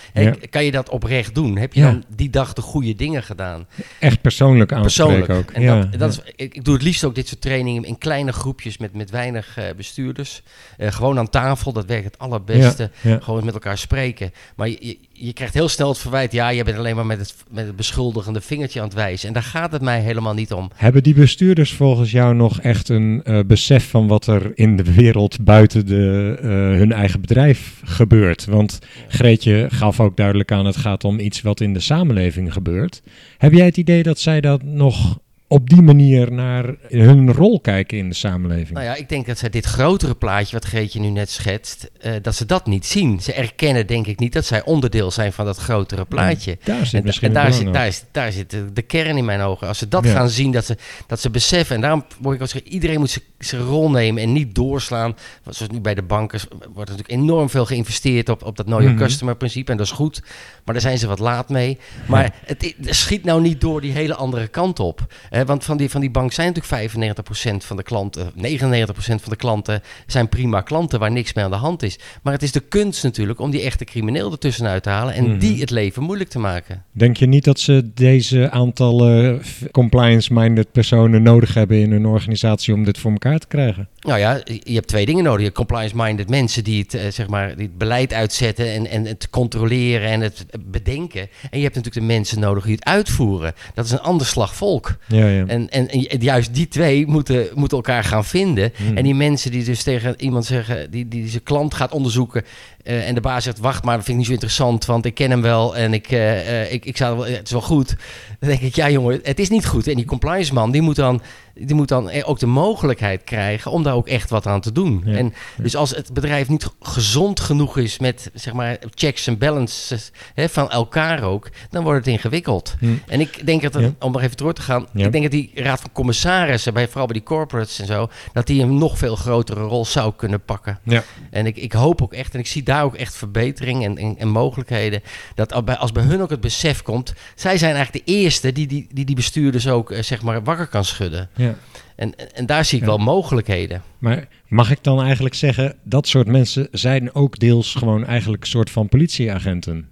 Kan je dat oprecht doen? Heb je dan die dag de goede dingen gedaan? Echt persoonlijk Persoonlijk. ook. En ja, dat, dat ja. is, ik, ik doe het liefst ook dit soort trainingen in kleine groepjes met, met weinig eh, bestuurders. Eh, gewoon aan tafel, dat werkt het allerbeste. Ja. Gewoon met elkaar spreken. Maar je, je, krijgt heel snel het verwijt, ja, je bent alleen maar met het, met het beschuldigende vingertje aan het wijzen. En daar gaat het mij helemaal niet om. Hebben die bestuurders volgens jou nog echt een eh, besef van wat er in de wereld buiten de, eh, hun eigen bedrijf gebeurt? Want Greetje gaf ook duidelijk aan, het gaat om iets wat in de samenleving gebeurt. Heb jij het idee dat zij dat nog op die manier naar hun rol kijken in de samenleving? Nou ja, ik denk dat zij dit grotere plaatje, wat Greetje nu net schetst, eh, dat ze dat niet zien. Ze erkennen denk ik niet dat zij onderdeel zijn van dat grotere plaatje. Daar zit En, misschien en daar, zit, daar, is, daar zit de, de kern in mijn ogen. Als ze dat Ja. gaan zien, dat ze, dat ze beseffen. En daarom word ik ook zeggen, iedereen moet zijn- zijn rol nemen en niet doorslaan. Want Zoals nu bij de banken wordt natuurlijk enorm veel geïnvesteerd op, op dat know your Mhm. customer principe. En dat is goed. Maar daar zijn ze wat laat mee. Maar het, schiet nou niet door die hele andere kant op. Want van die, van die bank zijn natuurlijk 95% van de klanten, 99% van de klanten zijn prima klanten waar niks mee aan de hand is. Maar het is de kunst natuurlijk om die echte crimineel ertussenuit te halen en Mhm. die het leven moeilijk te maken. Denk je niet dat ze deze aantallen f- compliance-minded personen nodig hebben in hun organisatie om dit voor elkaar te krijgen? Nou ja, je hebt twee dingen nodig. Je compliance-minded mensen die het, eh, zeg maar, die het beleid uitzetten en, en het controleren en het bedenken. En je hebt natuurlijk de mensen nodig die het uitvoeren. Dat is een ander slag volk. Ja, ja. En, en, en juist die twee moeten, moeten elkaar gaan vinden. Hmm. En die mensen die dus tegen iemand zeggen, die, die zijn klant gaat onderzoeken. Eh, en de baas zegt, wacht maar, dat vind ik niet zo interessant, want ik ken hem wel en ik, eh, eh, ik, ik zou, wel- het is wel goed. Dan denk ik, ja jongen, het is niet goed. En die compliance man, die moet dan, die moet dan ook de mogelijkheid krijgen om daar ook echt wat aan te doen. Ja. En dus als het bedrijf niet gezond genoeg is met, zeg maar, checks en balances hè, van elkaar ook, dan wordt het ingewikkeld. Hm. En ik denk dat, Ja. om nog even door te gaan, Ja. ik denk dat die raad van commissarissen, bij, vooral bij die corporates en zo, dat die een nog veel grotere rol zou kunnen pakken. Ja. En ik, ik hoop ook echt, en ik zie daar ook echt verbetering en, en, en mogelijkheden, dat als bij, als bij hun ook het besef komt, zij zijn eigenlijk de eerste die die, die, die bestuurders ook, eh, zeg maar, wakker kan schudden. ja. En, en, en daar zie ik Ja. wel mogelijkheden. Maar mag ik dan eigenlijk zeggen, dat soort mensen zijn ook deels gewoon eigenlijk een soort van politieagenten?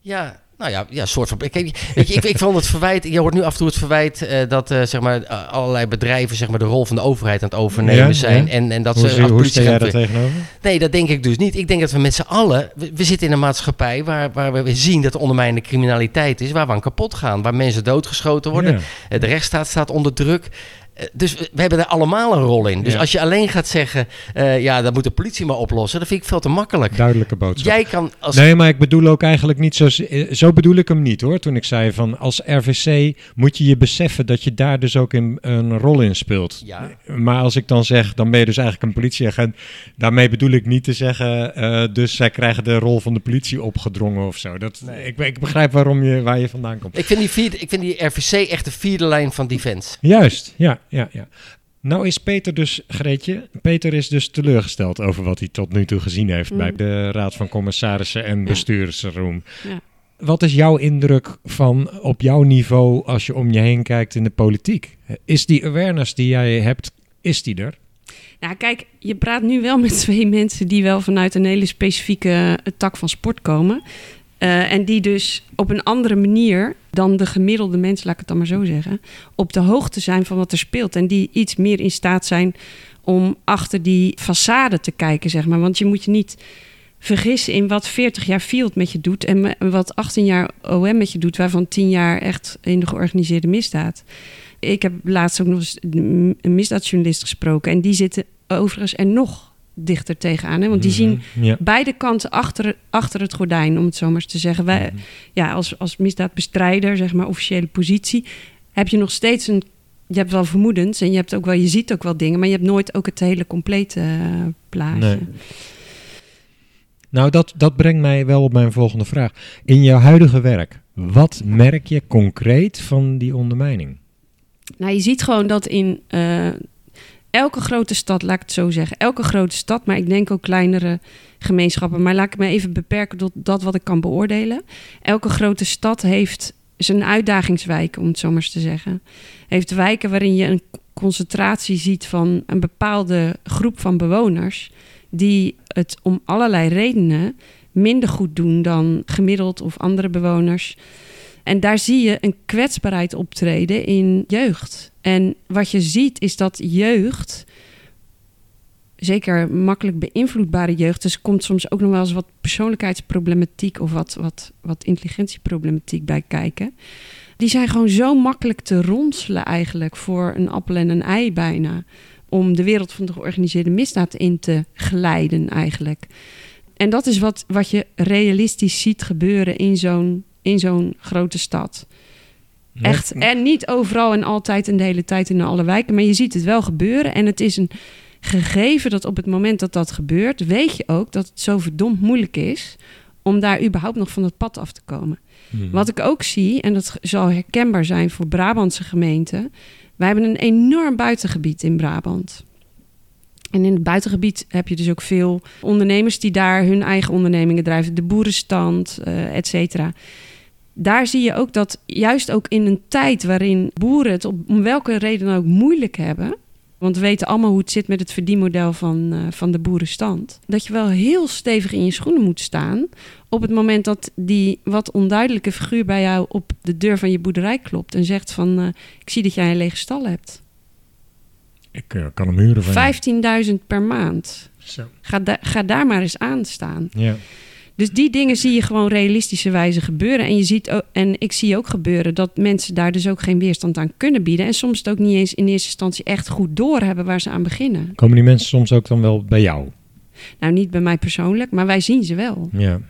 Ja, Nou ja, ja soort van. Ik, weet je, ik, ik vond het verwijt. Je hoort nu af en toe het verwijt eh, dat uh, zeg maar, uh, allerlei bedrijven zeg maar, de rol van de overheid aan het overnemen Ja, zijn. ja. En, en dat hoe ze zie- hoe sta jij daar tegenover? Nee, dat denk ik dus niet. Ik denk dat we met z'n allen. We, we zitten in een maatschappij waar, waar we zien dat er ondermijnende criminaliteit is. Waar we aan kapot gaan. Waar mensen doodgeschoten worden. Ja. Eh, De rechtsstaat staat onder druk. Eh, Dus we hebben er allemaal een rol in. Dus Ja. als je alleen gaat zeggen. eh, ja, dat moet de politie maar oplossen. Dat vind ik veel te makkelijk. Duidelijke boodschap. Jij kan als. Nee, maar ik bedoel ook eigenlijk niet zo... eh, Zo bedoel ik hem niet hoor. Toen ik zei van als RVC moet je je beseffen dat je daar dus ook in, een rol in speelt. Ja. Maar als ik dan zeg, dan ben je dus eigenlijk een politieagent. Daarmee bedoel ik niet te zeggen, eh, dus zij krijgen de rol van de politie opgedrongen of zo. Dat, ik, ik begrijp waarom je, waar je vandaan komt. Ik vind, die vierde, ik vind die RVC echt de vierde lijn van defense. Juist, ja, ja, ja. Nou is Peter dus, Greetje, Peter is dus teleurgesteld over wat hij tot nu toe gezien heeft bij Mm. de Raad van Commissarissen en bestuursroom. Ja. Wat is jouw indruk van op jouw niveau als je om je heen kijkt in de politiek? Is die awareness die jij hebt, is die er? Nou, kijk, je praat nu wel met twee mensen die wel vanuit een hele specifieke eh, tak van sport komen. Eh, en die dus op een andere manier dan de gemiddelde mens, laat ik het dan maar zo zeggen, op de hoogte zijn van wat er speelt. En die iets meer in staat zijn om achter die façade te kijken, zeg maar. Want je moet je niet vergissen in wat 40 jaar field met je doet en wat 18 jaar OM met je doet, waarvan 10 jaar echt in de georganiseerde misdaad. Ik heb laatst ook nog eens een misdaadjournalist gesproken en die zitten overigens er nog dichter tegenaan. Hè? Want die zien Mhm, Ja. beide kanten achter, achter het gordijn, om het zo maar eens te zeggen. Wij, Mhm. ja, als, als misdaadbestrijder, zeg maar, officiële positie, heb je nog steeds een. Je hebt wel vermoedens en je, hebt ook wel, je ziet ook wel dingen, maar je hebt nooit ook het hele complete eh, plaatje. Nee. Nou, dat, dat brengt mij wel op mijn volgende vraag. In jouw huidige werk, wat merk je concreet van die ondermijning? Nou, je ziet gewoon dat in eh, elke grote stad, laat ik het zo zeggen, elke grote stad, maar ik denk ook kleinere gemeenschappen, maar laat ik me even beperken tot dat wat ik kan beoordelen. Elke grote stad heeft zijn uitdagingswijken, om het zo maar eens te zeggen. Heeft wijken waarin je een concentratie ziet van een bepaalde groep van bewoners die het om allerlei redenen minder goed doen dan gemiddeld of andere bewoners. En daar zie je een kwetsbaarheid optreden in jeugd. En wat je ziet is dat jeugd, zeker makkelijk beïnvloedbare jeugd, dus komt soms ook nog wel eens wat persoonlijkheidsproblematiek of wat, wat, wat intelligentieproblematiek bij kijken. Die zijn gewoon zo makkelijk te ronselen eigenlijk voor een appel en een ei bijna. Om de wereld van de georganiseerde misdaad in te glijden eigenlijk. En dat is wat, wat je realistisch ziet gebeuren in zo'n, in zo'n grote stad. Echt. En niet overal en altijd en de hele tijd in alle wijken. Maar je ziet het wel gebeuren. En het is een gegeven dat op het moment dat dat gebeurt, weet je ook dat het zo verdomd moeilijk is om daar überhaupt nog van het pad af te komen. Mhm. Wat ik ook zie, en dat zal herkenbaar zijn voor Brabantse gemeenten. Wij hebben een enorm buitengebied in Brabant. En in het buitengebied heb je dus ook veel ondernemers die daar hun eigen ondernemingen drijven. De boerenstand, eh et cetera. Daar zie je ook dat juist ook in een tijd waarin boeren het op, om welke reden dan ook moeilijk hebben. Want we weten allemaal hoe het zit met het verdienmodel van, eh, van de boerenstand. Dat je wel heel stevig in je schoenen moet staan. Op het moment dat die wat onduidelijke figuur bij jou op de deur van je boerderij klopt. En zegt van, eh, ik zie dat jij een lege stal hebt. Ik eh, kan hem huren van je. 15.000 per maand. Zo. Ga, da- ga daar maar eens aan staan. Ja. Dus die dingen zie je gewoon realistische wijze gebeuren. En, je ziet ook, en ik zie ook gebeuren dat mensen daar dus ook geen weerstand aan kunnen bieden. En soms het ook niet eens in eerste instantie echt goed doorhebben waar ze aan beginnen. Komen die mensen soms ook dan wel bij jou? Nou, niet bij mij persoonlijk, maar wij zien ze wel. Ja.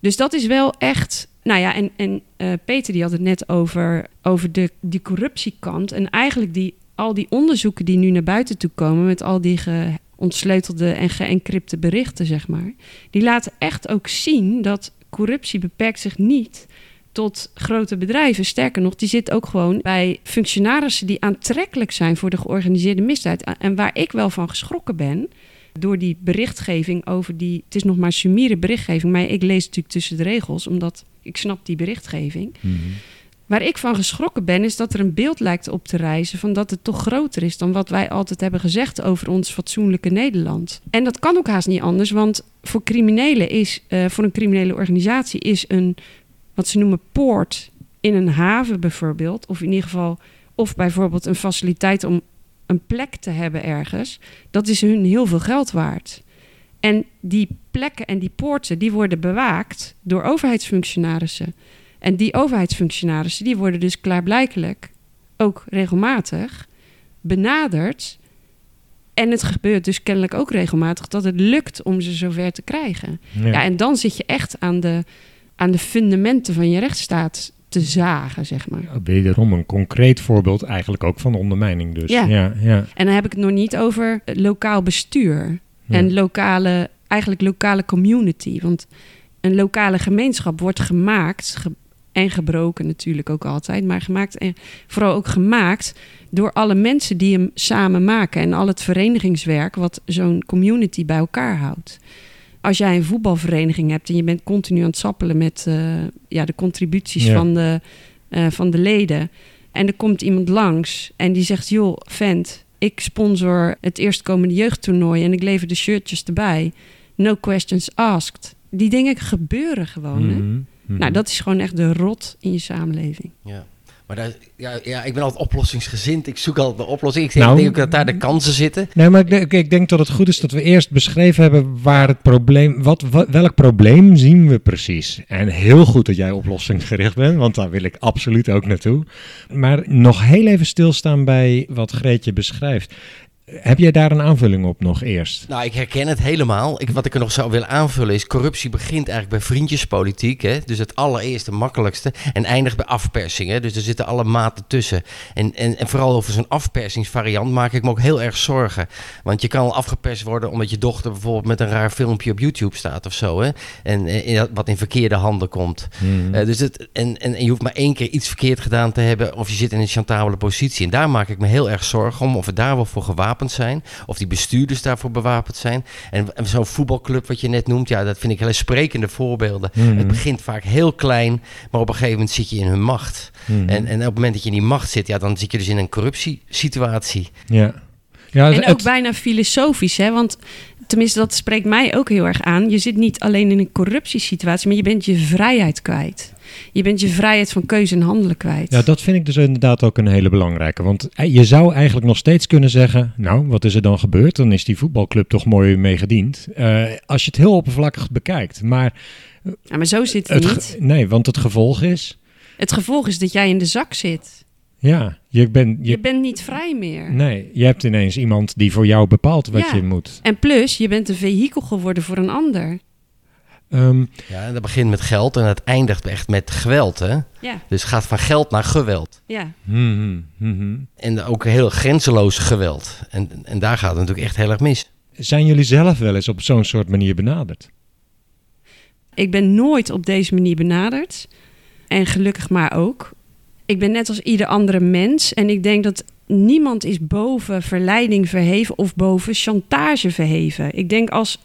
Dus dat is wel echt. Nou ja, en, en eh, Peter die had het net over, over de, die corruptiekant. En eigenlijk die, al die onderzoeken die nu naar buiten toe komen... met al die ge, ontsleutelde en geëncrypte berichten, zeg maar... die laten echt ook zien dat corruptie beperkt zich niet tot grote bedrijven. Sterker nog, die zit ook gewoon bij functionarissen... die aantrekkelijk zijn voor de georganiseerde misdaad. En waar ik wel van geschrokken ben door die berichtgeving over die... Het is nog maar sumiere berichtgeving, maar ik lees natuurlijk tussen de regels... omdat ik snap die berichtgeving. Mhm. Waar ik van geschrokken ben, is dat er een beeld lijkt op te rijzen van dat het toch groter is dan wat wij altijd hebben gezegd over ons fatsoenlijke Nederland. En dat kan ook haast niet anders, want voor criminelen is, uh, voor een criminele organisatie is een, wat ze noemen poort in een haven bijvoorbeeld, of in ieder geval, of bijvoorbeeld een faciliteit om een plek te hebben ergens, dat is hun heel veel geld waard. En die plekken en die poorten, die worden bewaakt door overheidsfunctionarissen. En die overheidsfunctionarissen, die worden dus klaarblijkelijk ook regelmatig benaderd. En het gebeurt dus kennelijk ook regelmatig dat het lukt om ze zover te krijgen. Ja, en dan zit je echt aan de, aan de fundamenten van je rechtsstaat te zagen, zeg maar. Wederom een concreet voorbeeld eigenlijk ook van ondermijning dus. Ja. ja, ja. En dan heb ik het nog niet over lokaal bestuur en lokale, eigenlijk lokale community. Want een lokale gemeenschap wordt gemaakt, en gebroken natuurlijk ook altijd, maar gemaakt en vooral ook gemaakt door alle mensen die hem samen maken en al het verenigingswerk wat zo'n community bij elkaar houdt. Als jij een voetbalvereniging hebt en je bent continu aan het sappelen met uh, ja, de contributies van, de, uh, van de leden. En er komt iemand langs en die zegt: Joh, vent, ik sponsor het eerstkomende jeugdtoernooi en ik lever de shirtjes erbij. No questions asked. Die dingen gebeuren gewoon. hè? Mhm. Nou, mhm. dat is gewoon echt de rot in je samenleving. Ja. Maar daar, ja, ja, ik ben altijd oplossingsgezind. Ik zoek altijd de oplossing. Ik denk, nou, ook dat daar de kansen zitten. Nee, maar ik denk, ik denk dat het goed is dat we eerst beschreven hebben waar het probleem, wat, welk probleem zien we precies. En heel goed dat jij oplossingsgericht bent, want daar wil ik absoluut ook naartoe. Maar nog heel even stilstaan bij wat Greetje beschrijft. Heb jij daar een aanvulling op nog eerst? Nou, ik herken het helemaal. Ik, wat ik er nog zou willen aanvullen is... corruptie begint eigenlijk bij vriendjespolitiek. Hè? Dus het allereerste, makkelijkste. En eindigt bij afpersing. Dus er zitten alle maten tussen. En, en, en vooral over zo'n afpersingsvariant maak ik me ook heel erg zorgen. Want je kan al afgeperst worden omdat je dochter bijvoorbeeld... met een raar filmpje op YouTube staat of zo. Hè? En, en wat in verkeerde handen komt. Hmm. Uh, dus het, en, en, en je hoeft maar één keer iets verkeerd gedaan te hebben... of je zit in een chantabele positie. En daar maak ik me heel erg zorgen om... of we daar wel voor gewapend zijn. Of die bestuurders daarvoor bewapend zijn. En, zo'n voetbalclub wat je net noemt, ja, dat vind ik hele sprekende voorbeelden. Mhm. Het begint vaak heel klein, maar op een gegeven moment zit je in hun macht. Mhm. en, en op het moment dat je in die macht zit, ja, dan zit je dus in een corruptiesituatie. Ja. Ja, en ook bijna filosofisch, hè? Want tenminste, dat spreekt mij ook heel erg aan. Je zit niet alleen in een corruptiesituatie, maar je bent je vrijheid kwijt. Je bent je vrijheid van keuze en handelen kwijt. Ja, dat vind ik dus inderdaad ook een hele belangrijke. Want eh, je zou eigenlijk nog steeds kunnen zeggen: Nou, wat is er dan gebeurd? Dan is die voetbalclub toch mooi meegediend. Uh, als je het heel oppervlakkig bekijkt. Maar, ja, maar zo zit het, het niet. Nee, want het gevolg is. Het gevolg is dat jij in de zak zit. Ja, je, bent je, je bent niet vrij meer. Nee, je hebt ineens iemand die voor jou bepaalt wat je moet. En plus, je bent een vehikel geworden voor een ander. Um, ja, en dat begint met geld en het eindigt echt met geweld, hè? Ja. Dus het gaat van geld naar geweld. Ja. Mm -hmm, En ook heel grenzeloos geweld. En, en daar gaat het natuurlijk echt heel erg mis. Zijn jullie zelf wel eens op zo'n soort manier benaderd? Ik ben nooit op deze manier benaderd. En gelukkig maar ook. Ik ben net als ieder andere mens. En ik denk dat niemand is boven verleiding verheven of boven chantage verheven. Ik denk als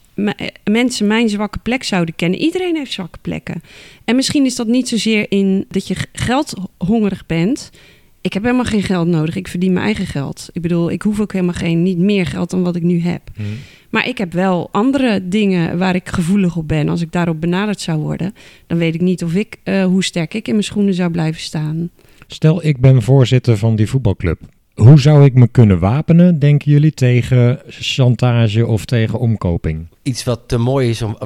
mensen mijn zwakke plek zouden kennen. Iedereen heeft zwakke plekken. En misschien is dat niet zozeer in dat je geldhongerig bent. Ik heb helemaal geen geld nodig. Ik verdien mijn eigen geld. Ik bedoel, ik hoef ook helemaal geen, niet meer geld dan wat ik nu heb. Hmm. Maar ik heb wel andere dingen waar ik gevoelig op ben. Als ik daarop benaderd zou worden, dan weet ik niet of ik, uh, hoe sterk ik in mijn schoenen zou blijven staan. Stel, ik ben voorzitter van die voetbalclub. Hoe zou ik me kunnen wapenen, denken jullie, tegen chantage of tegen omkoping? Iets wat te mooi, is om,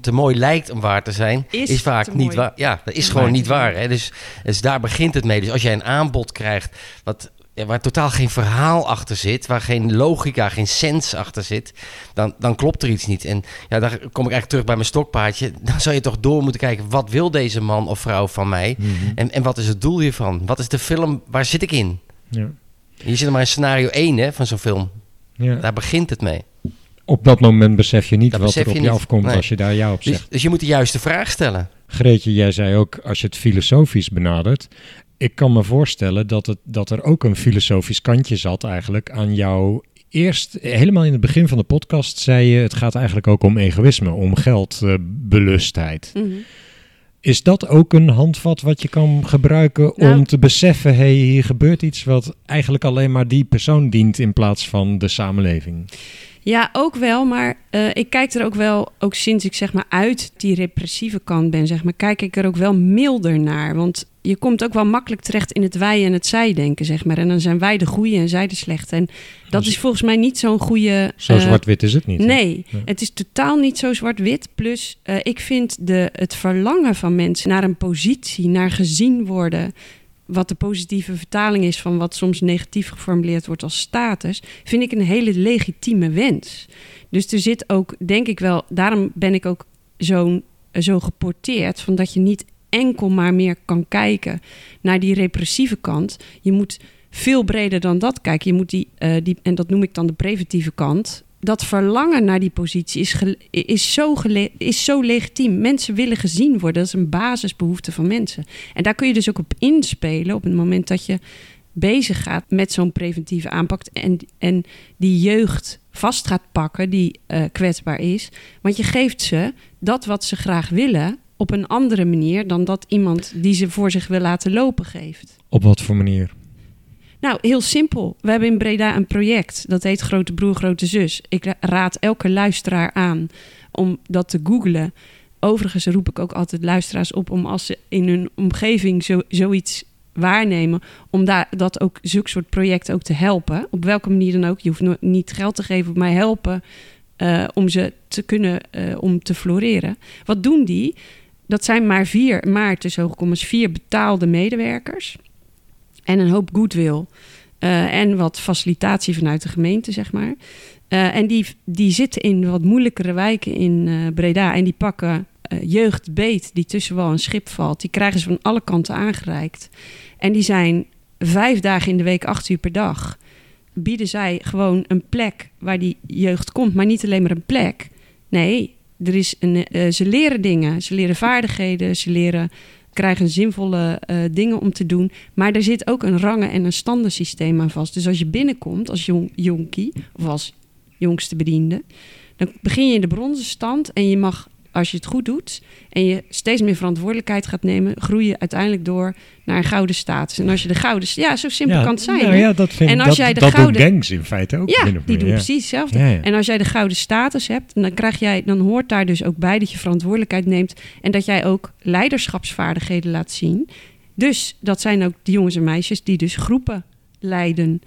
te mooi lijkt om waar te zijn, is, vaak niet waar. Ja, dat is gewoon niet waar. Hè? Dus, dus daar begint het mee. Dus als jij een aanbod krijgt wat, ja, waar totaal geen verhaal achter zit, waar geen logica, geen sens achter zit, dan, dan klopt er iets niet. En ja, daar kom ik eigenlijk terug bij mijn stokpaardje. Dan zou je toch door moeten kijken, wat wil deze man of vrouw van mij? Mhm. en, en wat is het doel hiervan? Wat is de film, waar zit ik in? Ja. Je zit er maar in scenario 1 hè, van zo'n film. Ja. Daar begint het mee. Op dat moment besef je niet wat er op je, afkomt als je daar ja op dus- zegt. Dus, je moet de juiste vraag stellen. Greetje, jij zei ook als je het filosofisch benadert. Ik kan me voorstellen dat, het, dat er ook een filosofisch kantje zat eigenlijk aan jou. Eerst, helemaal in het begin van de podcast, zei je... het gaat eigenlijk ook om egoïsme, om geldbelustheid. Uh, Is dat ook een handvat wat je kan gebruiken Nou- om te beseffen, hé, hey, hier gebeurt iets wat eigenlijk alleen maar die persoon dient in plaats van de samenleving? Ja, ook wel, maar eh, ik kijk er ook wel, ook sinds ik zeg maar uit die repressieve kant ben, zeg maar, kijk ik er ook wel milder naar. Want je komt ook wel makkelijk terecht in het wij en het zij denken, zeg maar. En dan zijn wij de goeie en zij de slechte. En dat is volgens mij niet zo'n goede... Zo eh, zwart-wit is het niet. Nee, Ja. het is totaal niet zo zwart-wit. Plus, eh, ik vind de, het verlangen van mensen naar een positie, naar gezien worden, wat de positieve vertaling is van wat soms negatief geformuleerd wordt als status, vind ik een hele legitieme wens. Dus er zit ook, denk ik wel, daarom ben ik ook zo, zo geporteerd, van dat je niet enkel maar meer kan kijken naar die repressieve kant. Je moet veel breder dan dat kijken. Je moet die, eh, die en dat noem ik dan de preventieve kant. Dat verlangen naar die positie is, is, zo is zo legitiem. Mensen willen gezien worden. Dat is een basisbehoefte van mensen. En daar kun je dus ook op inspelen op het moment dat je bezig gaat met zo'n preventieve aanpak. En, en die jeugd vast gaat pakken die eh, kwetsbaar is. Want je geeft ze dat wat ze graag willen op een andere manier dan dat iemand die ze voor zich wil laten lopen geeft. Op wat voor manier? Nou, heel simpel. We hebben in Breda een project. Dat heet Grote Broer, Grote Zus. Ik ra- raad elke luisteraar aan om dat te googlen. Overigens roep ik ook altijd luisteraars op om als ze in hun omgeving zo, zoiets waarnemen, om daar dat ook zulke soort projecten ook te helpen. Op welke manier dan ook. Je hoeft niet geld te geven, maar helpen eh, om ze te kunnen eh, om te floreren. Wat doen die? Dat zijn maar vier, maar tussen hoogkomens vier betaalde medewerkers en een hoop goodwill. eh, en wat facilitatie vanuit de gemeente, zeg maar. Eh, en die, die zitten in wat moeilijkere wijken in eh, Breda. En die pakken jeugd beet die tussen wel een schip valt. Die krijgen ze van alle kanten aangereikt. En die zijn vijf dagen in de week, acht uur per dag. Bieden zij gewoon een plek waar die jeugd komt. Maar niet alleen maar een plek. Nee, er is een, ze leren dingen. Ze leren vaardigheden. Ze leren, krijgen zinvolle eh, dingen om te doen. Maar er zit ook een rangen- en een standensysteem aan vast. Dus als je binnenkomt als jonkie of als jongste bediende... dan begin je in de bronzen stand en je mag, als je het goed doet... en je steeds meer verantwoordelijkheid gaat nemen... groei je uiteindelijk door naar een gouden status. En als je de gouden... Ja, zo simpel kan het zijn. Nou hè? ja, dat vind En als Dat, jij de dat gouden- gangs in feite ook. Ja, die doen ja. precies hetzelfde. En als jij de gouden status hebt, dan krijg jij, dan hoort daar dus ook bij dat je verantwoordelijkheid neemt en dat jij ook leiderschapsvaardigheden laat zien. Dus dat zijn ook de jongens en meisjes die dus groepen leiden.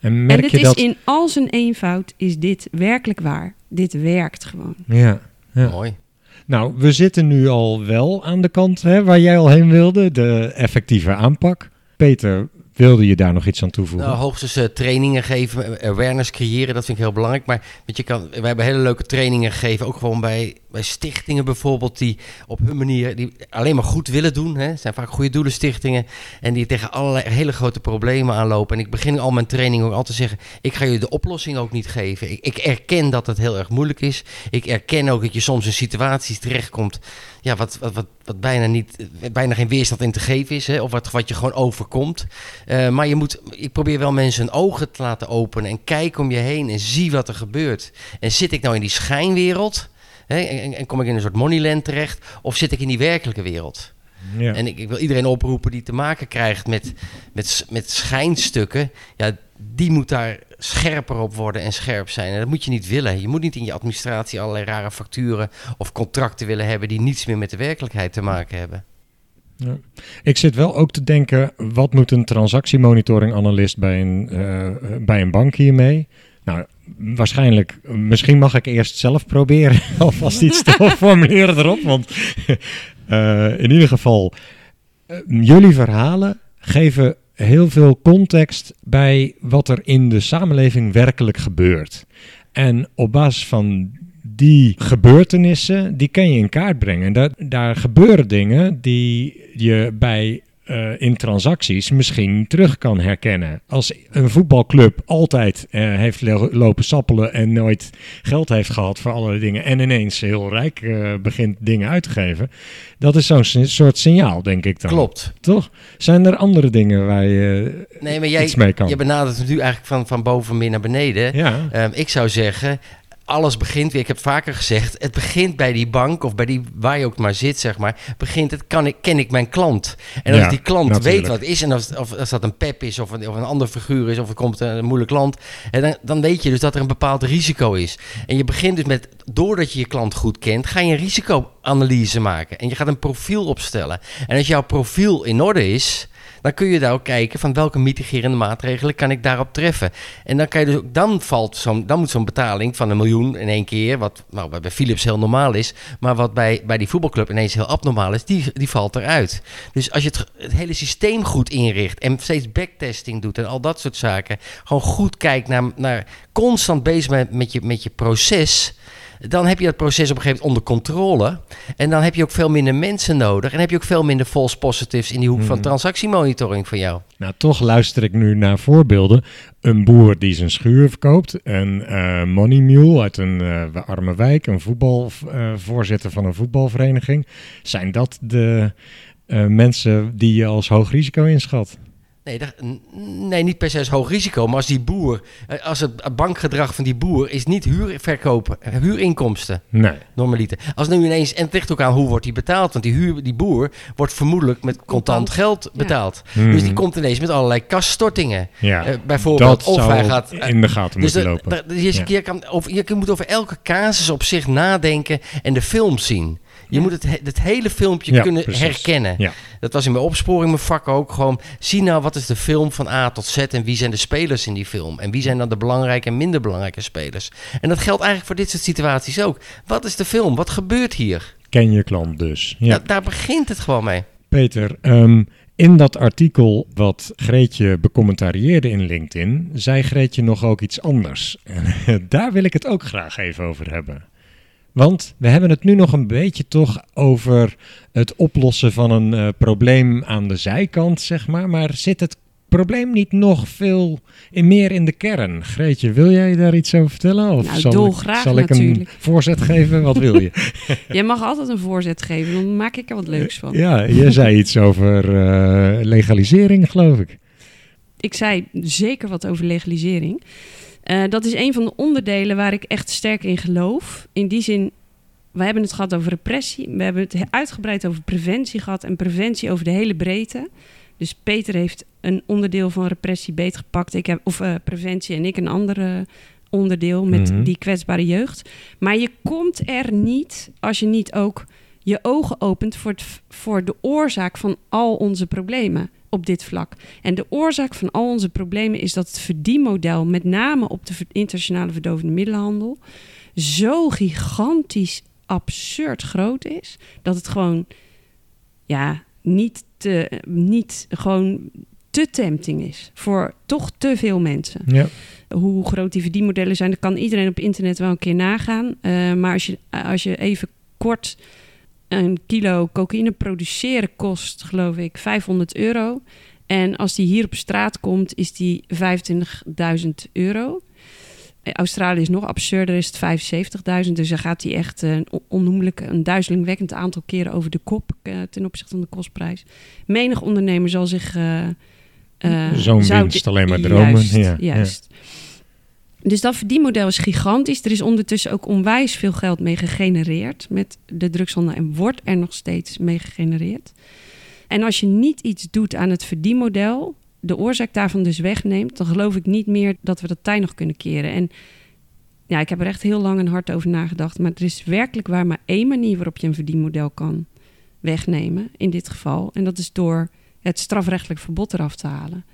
En merk en dit je is dat? in al zijn eenvoud is dit werkelijk waar. Dit werkt gewoon. Ja. Ja. Mooi. Nou, we zitten nu al wel aan de kant hè, waar jij al heen wilde, de effectieve aanpak. Peter, wilde je daar nog iets aan toevoegen? Nou, hoogstens eh, trainingen geven, eh, awareness creëren, dat vind ik heel belangrijk. Maar weet je, kan, we hebben hele leuke trainingen gegeven, ook gewoon bij, bij stichtingen bijvoorbeeld, die op hun manier die alleen maar goed willen doen. Hè. Het zijn vaak goede doelenstichtingen en die tegen allerlei hele grote problemen aanlopen. En ik begin al mijn training ook altijd te zeggen, ik ga je de oplossing ook niet geven. Ik, ik erken dat het heel erg moeilijk is. Ik erken ook dat je soms in situaties terechtkomt ja, wat, wat, wat, wat bijna, niet, bijna geen weerstand in te geven is, hè, of wat, wat je gewoon overkomt. Eh, maar je moet, ik probeer wel mensen hun ogen te laten openen en kijk om je heen en zie wat er gebeurt. En zit ik nou in die schijnwereld hè, en, en kom ik in een soort moneyland terecht, of zit ik in die werkelijke wereld? ja. En ik, ik wil iedereen oproepen die te maken krijgt met, met, met schijnstukken. Ja, die moet daar scherper op worden en scherp zijn. En dat moet je niet willen. Je moet niet in je administratie allerlei rare facturen of contracten willen hebben die niets meer met de werkelijkheid te maken hebben. Ja. Ik zit wel ook te denken, wat moet een transactiemonitoring-analyst bij een, eh, bij een bank hiermee? Nou, waarschijnlijk, misschien mag ik eerst zelf proberen alvast iets te formuleren erop. Want eh, in ieder geval, eh, jullie verhalen geven heel veel context bij wat er in de samenleving werkelijk gebeurt. En op basis van die gebeurtenissen, die kan je in kaart brengen. En daar, daar gebeuren dingen die je bij eh, in transacties misschien terug kan herkennen. Als een voetbalclub altijd eh, heeft lo- lopen sappelen en nooit geld heeft gehad voor allerlei dingen en ineens heel rijk eh, begint dingen uit te geven, dat is zo'n soort signaal, denk ik dan. Klopt. Toch? Zijn er andere dingen waar je Nee, maar jij, iets mee kan? je benadert het nu eigenlijk van, van boven meer naar beneden. ja. Ehm, ik zou zeggen, alles begint weer, ik heb het vaker gezegd, het begint bij die bank of bij die waar je ook maar zit, zeg maar. Begint het, kan ik, ken ik mijn klant. En als Ja, die klant natuurlijk. weet wat het is en of, of als dat een pep is of een, of een ander figuur is of er komt een, moeilijk klant, en dan, dan weet je dus dat er een bepaald risico is. En je begint dus met, doordat je je klant goed kent, ga je een risicoanalyse maken en je gaat een profiel opstellen. En als jouw profiel in orde is, dan kun je daar ook kijken van welke mitigerende maatregelen kan ik daarop treffen. En dan, kan je dus ook, dan, valt zo'n, dan moet zo'n betaling van een miljoen in één keer, wat nou, bij Philips heel normaal is, maar wat bij, bij die voetbalclub ineens heel abnormaal is, die, die valt eruit. Dus als je het, het hele systeem goed inricht en steeds backtesting doet en al dat soort zaken, gewoon goed kijkt naar, naar constant bezig met, met, je, met je proces. Dan heb je dat proces op een gegeven moment onder controle. En dan heb je ook veel minder mensen nodig. En heb je ook veel minder false positives in die hoek van Mhm. transactiemonitoring van jou. Nou, toch luister ik nu naar voorbeelden. Een boer die zijn schuur verkoopt. Een eh money mule uit een eh, arme wijk. Een voetbalvoorzitter van een voetbalvereniging. Zijn dat de eh, mensen die je als hoog risico inschat? Nee, dat- nee, niet per se als hoog risico. Maar als die boer, eh, als het bankgedrag van die boer is niet huurverkopen, eh, huurinkomsten. Nee. Normaliter. Als nu ineens, en het ligt ook aan hoe wordt die betaald. Want die, huur, die boer wordt vermoedelijk met contant, geld ja. betaald. Mhm. Dus die komt ineens met allerlei kaststortingen. Ja, Eh, bijvoorbeeld, dat of zou hij gaat... in de gaten Dus moeten lopen. dat- je, Ja. je, kan over, je moet over elke casus op zich nadenken en de film zien. Je moet het, he- het hele filmpje Ja, kunnen precies. herkennen. Ja. Dat was in mijn opsporing, mijn vak ook. Gewoon, zie nou wat is de film van A tot Z en wie zijn de spelers in die film. En wie zijn dan de belangrijke en minder belangrijke spelers. En dat geldt eigenlijk voor dit soort situaties ook. Wat is de film? Wat gebeurt hier? Ken je klant dus. Ja. Da- daar begint het gewoon mee. Peter, ehm, in dat artikel wat Greetje becommentarieerde in LinkedIn, zei Greetje nog ook iets anders. En daar wil ik het ook graag even over hebben. Want we hebben het nu nog een beetje toch over het oplossen van een eh, probleem aan de zijkant, zeg maar. Maar zit het probleem niet nog veel in, meer in de kern? Greetje, wil jij daar iets over vertellen? Of Nou, zal, ik, zal ik een voorzet geven? Wat wil je? Jij mag altijd een voorzet geven, dan maak ik er wat leuks van. ja, je zei iets over eh, legalisering, geloof ik. Ik zei zeker wat over legalisering. Eh, dat is een van de onderdelen waar ik echt sterk in geloof. In die zin, we hebben het gehad over repressie. We hebben het uitgebreid over preventie gehad. En preventie over de hele breedte. Dus Peter heeft een onderdeel van repressie beetgepakt. Ik heb, of eh, preventie en ik een andere onderdeel met Mhm. die kwetsbare jeugd. Maar je komt er niet als je niet ook je ogen opent voor, het, voor de oorzaak van al onze problemen op dit vlak. En de oorzaak van al onze problemen is dat het verdienmodel, met name op de internationale verdovende middelenhandel, zo gigantisch absurd groot is dat het gewoon ja, niet, te, niet gewoon te tempting is voor toch te veel mensen Ja. hoe groot die verdienmodellen zijn, dat kan iedereen op internet wel een keer nagaan. Eh, maar als je, als je even kort een kilo cocaïne produceren kost, geloof ik, 500 euro. En als die hier op straat komt, is die 25.000 euro. Eh, Australië is nog absurder, is het 75.000. Dus dan gaat die echt een on- onnoemelijk, een duizelingwekkend aantal keren over de kop eh, ten opzichte van de kostprijs. Menig ondernemer zal zich. eh, eh, Zo'n winst alleen maar dromen. Juist, Ja, juist. Dus dat verdienmodel is gigantisch. Er is ondertussen ook onwijs veel geld mee gegenereerd met de drugshandel en wordt er nog steeds mee gegenereerd. En als je niet iets doet aan het verdienmodel, de oorzaak daarvan dus wegneemt, dan geloof ik niet meer dat we dat tij nog kunnen keren. En ja, ik heb er echt heel lang en hard over nagedacht, maar er is werkelijk waar maar één manier waarop je een verdienmodel kan wegnemen, in dit geval. En dat is door het strafrechtelijk verbod eraf te halen.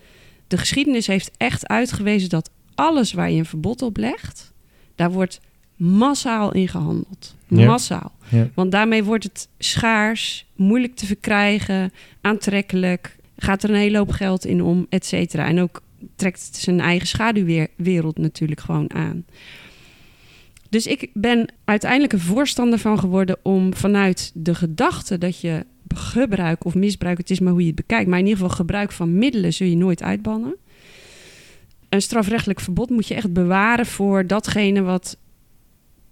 De geschiedenis heeft echt uitgewezen dat alles waar je een verbod op legt, daar wordt massaal in gehandeld. Ja. Massaal. Ja. Want daarmee wordt het schaars, moeilijk te verkrijgen, aantrekkelijk, gaat er een hele hoop geld in om, et cetera. En ook trekt het zijn eigen schaduwwereld natuurlijk gewoon aan. Dus ik ben uiteindelijk een voorstander van geworden om vanuit de gedachte dat je gebruik of misbruik, het is maar hoe je het bekijkt, maar in ieder geval gebruik van middelen zul je nooit uitbannen. Een strafrechtelijk verbod moet je echt bewaren voor datgene wat,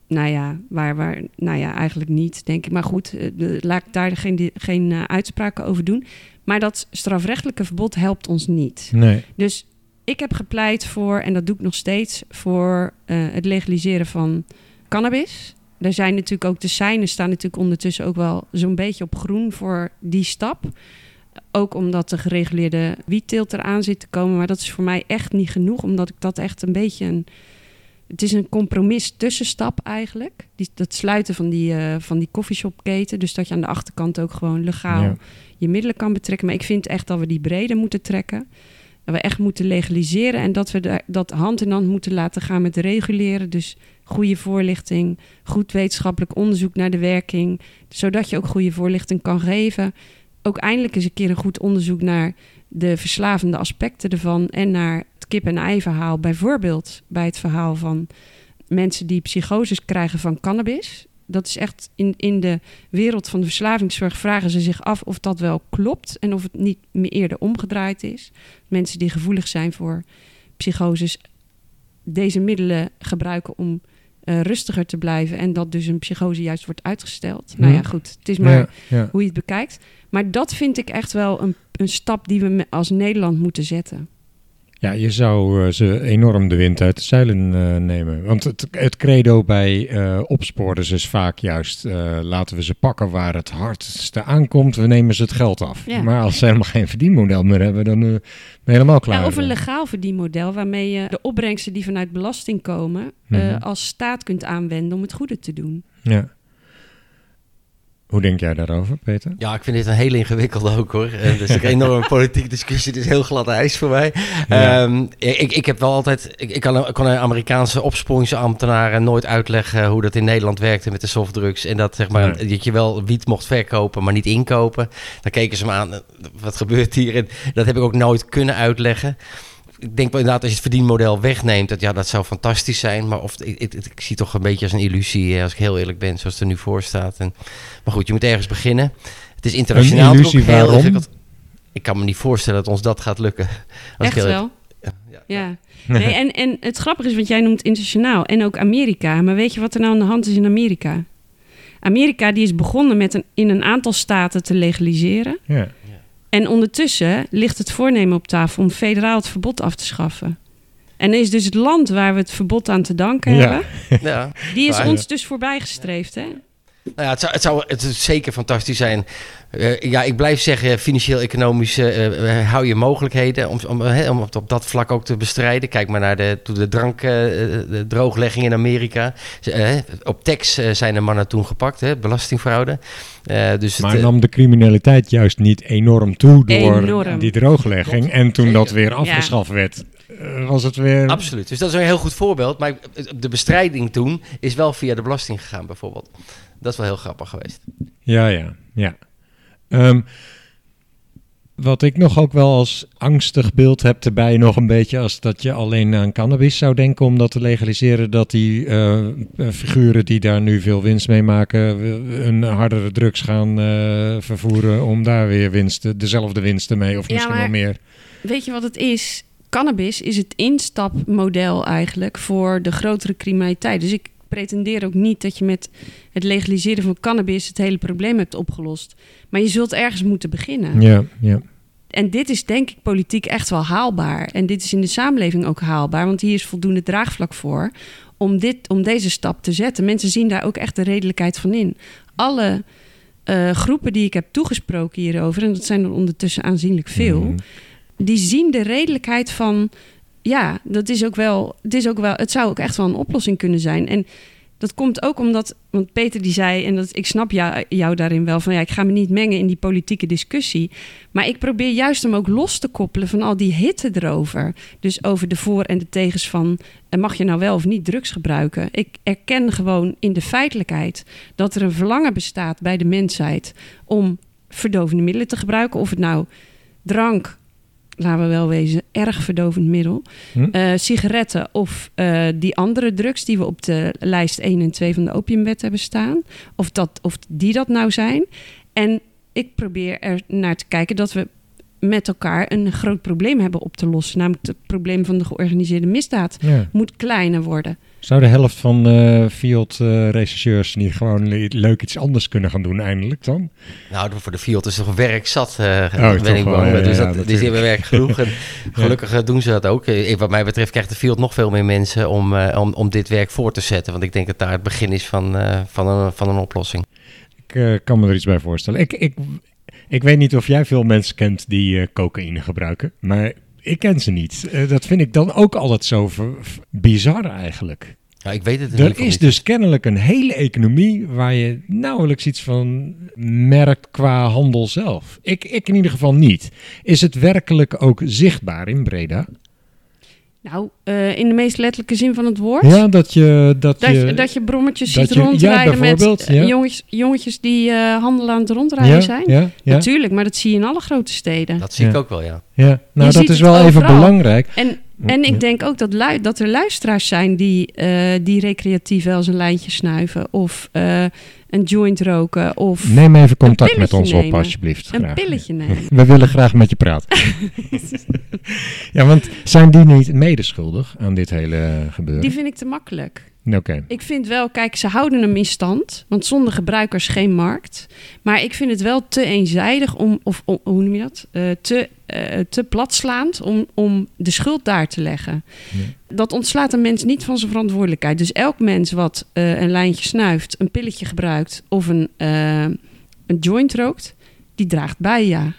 nou ja, waar, waar, nou ja, eigenlijk niet, denk ik. Maar goed, eh, laat ik daar geen, geen eh, uitspraken over doen. Maar dat strafrechtelijke verbod helpt ons niet. Nee. Dus ik heb gepleit voor, en dat doe ik nog steeds, voor eh, het legaliseren van cannabis. Er zijn natuurlijk ook de seinen staan natuurlijk ondertussen ook wel zo'n beetje op groen voor die stap. Ook omdat de gereguleerde wietteelt eraan zit te komen. Maar dat is voor mij echt niet genoeg, omdat ik dat echt een beetje een. Het is een compromis tussenstap eigenlijk. Die, dat sluiten van die, uh, van die coffeeshopketen. Dus dat je aan de achterkant ook gewoon legaal Ja. je middelen kan betrekken. Maar ik vind echt dat we die breder moeten trekken. Dat we echt moeten legaliseren. En dat we dat hand in hand moeten laten gaan met reguleren. Dus goede voorlichting, goed wetenschappelijk onderzoek naar de werking. Zodat je ook goede voorlichting kan geven. Ook eindelijk eens een keer een goed onderzoek naar de verslavende aspecten ervan. En naar het kip-en-ei-verhaal. Bijvoorbeeld bij het verhaal van mensen die psychoses krijgen van cannabis. Dat is echt in, in de wereld van de verslavingszorg vragen ze zich af of dat wel klopt. En of het niet meer eerder omgedraaid is. Mensen die gevoelig zijn voor psychoses deze middelen gebruiken om eh, rustiger te blijven. En dat dus een psychose juist wordt uitgesteld. Nou ja, Mhm. goed. Het is maar Ja, hoe je het bekijkt. Maar dat vind ik echt wel een, een stap die we als Nederland moeten zetten. Ja, je zou eh, ze enorm de wind uit de zeilen eh, nemen. Want het, het credo bij eh, opsporers is vaak juist... laten we ze pakken waar het hardste aankomt. We nemen ze het geld af. Ja. Maar als ze helemaal geen verdienmodel meer hebben... dan ben je helemaal klaar. Ja, of een legaal verdienmodel waarmee je de opbrengsten die vanuit belasting komen... Mhm. als staat kunt aanwenden om het goede te doen. Ja. Hoe denk jij daarover, Peter? Ja, ik vind dit een hele ingewikkelde ook hoor. Dus een enorme politieke discussie. Het is heel glad ijs voor mij. Ja. Ehm, ik, ik heb wel altijd. Ik, ik kan, ik kon een Amerikaanse opsporingsambtenaren nooit uitleggen hoe dat in Nederland werkte met de softdrugs. En dat zeg maar Nee. dat je wel wiet mocht verkopen, maar niet inkopen. Dan keken ze me aan. eh, Wat gebeurt hier? En dat heb ik ook nooit kunnen uitleggen. Ik denk wel inderdaad, als je het verdienmodel wegneemt, dat ja, dat zou fantastisch zijn. Maar of, ik, ik, ik zie het toch een beetje als een illusie, eh, als ik heel eerlijk ben, zoals het er nu voor staat. En, maar goed, je moet ergens beginnen. Het is internationaal Een ook illusie, heel ingewikkeld. Ik kan me niet voorstellen dat ons dat gaat lukken. Echt wel? Ja, ja. Ja. Nee, en, en het grappige is, want jij noemt internationaal en ook Amerika. Maar weet je wat er nou aan de hand is in Amerika? Amerika die is begonnen met een, in een aantal staten te legaliseren. Ja. En ondertussen ligt het voornemen op tafel om federaal het verbod af te schaffen. En is dus het land waar we het verbod aan te danken Ja. hebben, Ja. die is ons dus voorbijgestreefd. Hè? Nou ja, het zou, het zou het zou zeker fantastisch zijn. Eh, ja, ik blijf zeggen, financieel-economisch eh, eh, hou je mogelijkheden om, om, om het op dat vlak ook te bestrijden. Kijk maar naar de, toen de drank, eh, de drooglegging in Amerika. Op tax zijn de mannen toen gepakt, hè, belastingfraude. Eh, dus Maar het, nam de criminaliteit juist niet enorm toe door Enorm. die drooglegging. En toen dat weer afgeschaft werd, was het weer... Absoluut. Dus dat is een heel goed voorbeeld. Maar de bestrijding toen is wel via de belasting gegaan, bijvoorbeeld. Dat is wel heel grappig geweest. Ja, ja, ja. Ehm, wat ik nog ook wel als angstig beeld heb erbij nog een beetje... als dat je alleen aan cannabis zou denken om dat te legaliseren... dat die eh, figuren die daar nu veel winst mee maken... een hardere drugs gaan eh, vervoeren om daar weer winsten, dezelfde winsten mee of Ja, misschien maar- wel meer. Weet je wat het is? Cannabis is het instapmodel eigenlijk voor de grotere criminaliteit. Dus ik pretendeer ook niet dat je met het legaliseren van cannabis het hele probleem hebt opgelost. Maar je zult ergens moeten beginnen. Ja, ja. En dit is denk ik politiek echt wel haalbaar. En dit is in de samenleving ook haalbaar, want hier is voldoende draagvlak voor om, dit, om deze stap te zetten. Mensen zien daar ook echt de redelijkheid van in. Alle eh, groepen die ik heb toegesproken hierover, en dat zijn er ondertussen aanzienlijk veel, Mhm. die zien de redelijkheid van. Ja, dat is ook wel. Het, is ook wel, het zou ook echt wel een oplossing kunnen zijn. En dat komt ook omdat. Want Peter die zei, en dat, ik snap jou, jou daarin wel van ja, ik ga me niet mengen in die politieke discussie. Maar ik probeer juist hem ook los te koppelen van al die hitte erover. Dus over de voor- en de tegens van. En mag je nou wel of niet drugs gebruiken? Ik erken gewoon in de feitelijkheid dat er een verlangen bestaat bij de mensheid om verdovende middelen te gebruiken. Of het nou drank, laten we wel wezen, erg verdovend middel. Hm? eh, sigaretten of eh, die andere drugs die we op de lijst 1 en 2 van de opiumwet hebben staan. Of, dat, of die dat nou zijn. En ik probeer er naar te kijken dat we met elkaar een groot probleem hebben op te lossen. Namelijk het probleem van de georganiseerde misdaad Ja. moet kleiner worden. Zou de helft van uh, Fiat-rechercheurs niet gewoon leuk iets anders kunnen gaan doen eindelijk dan? Nou, voor de Fiat is toch werk zat, uh, ben ik bang. dus, dat, dus die hebben werk genoeg. En gelukkig doen ze dat ook. Wat mij betreft krijgt de Fiat nog veel meer mensen om, om, om dit werk voor te zetten. Want ik denk dat daar het begin is van, van, een, van een oplossing. Ik kan me er iets bij voorstellen. Ik, ik, ik weet niet of jij veel mensen kent die cocaïne gebruiken. Maar ik ken ze niet. Uh, dat vind ik dan ook altijd zo bizar eigenlijk. Ja, ik weet het er is dus kennelijk een hele economie waar je nauwelijks iets van merkt qua handel zelf. Ik, ik in ieder geval niet. Is het werkelijk ook zichtbaar in Breda? Nou, uh, in de meest letterlijke zin van het woord. Ja, dat je... Dat, dat je, dat je brommetjes ziet je, rondrijden ja, met uh, jongetjes, jongetjes die uh, handelen aan het rondrijden ja, zijn. Ja, Natuurlijk, maar dat zie je in alle grote steden. Dat zie ik ook wel, ja. Ja, nou dat is wel overal. even belangrijk. En, en ik denk ook dat, dat er luisteraars zijn die, die recreatief wel eens een lijntje snuiven. Of een joint roken of... Neem even contact met ons op, alsjeblieft. Een pilletje nemen. We willen graag met je praten. ja, want zijn die niet medeschuldig aan dit hele gebeuren? Die vind ik te makkelijk. Oké. Ik vind wel, kijk, ze houden hem in stand, want zonder gebruikers geen markt. Maar ik vind het wel te eenzijdig om, of hoe noem je dat? Uh, te, uh, te platslaand om, om de schuld daar te leggen. Dat ontslaat een mens niet van zijn verantwoordelijkheid. Dus elk mens wat uh, een lijntje snuift, een pilletje gebruikt of een, een joint rookt, die draagt bij, ja.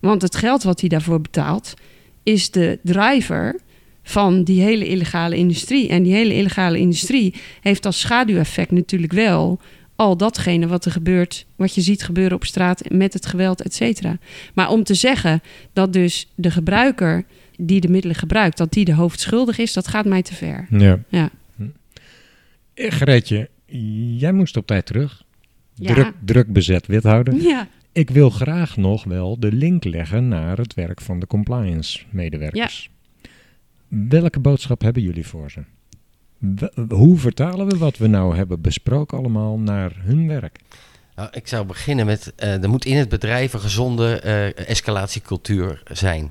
Want het geld wat hij daarvoor betaalt, is de driver van die hele illegale industrie. En die hele illegale industrie heeft als schaduweffect natuurlijk wel al datgene wat er gebeurt, wat je ziet gebeuren op straat met het geweld, et cetera. Maar om te zeggen dat dus de gebruiker die de middelen gebruikt, dat die de hoofdschuldig is, dat gaat mij te ver. Ja. ja. Eh, Greetje, jij moest op tijd terug. Druk, druk bezet wethouder. Ja. Ik wil graag nog wel de link leggen naar het werk van de compliance medewerkers. Welke boodschap hebben jullie voor ze? Hoe vertalen we wat we nou hebben besproken allemaal naar hun werk? Nou, ik zou beginnen met, uh, er moet in het bedrijf een gezonde uh, escalatiecultuur zijn.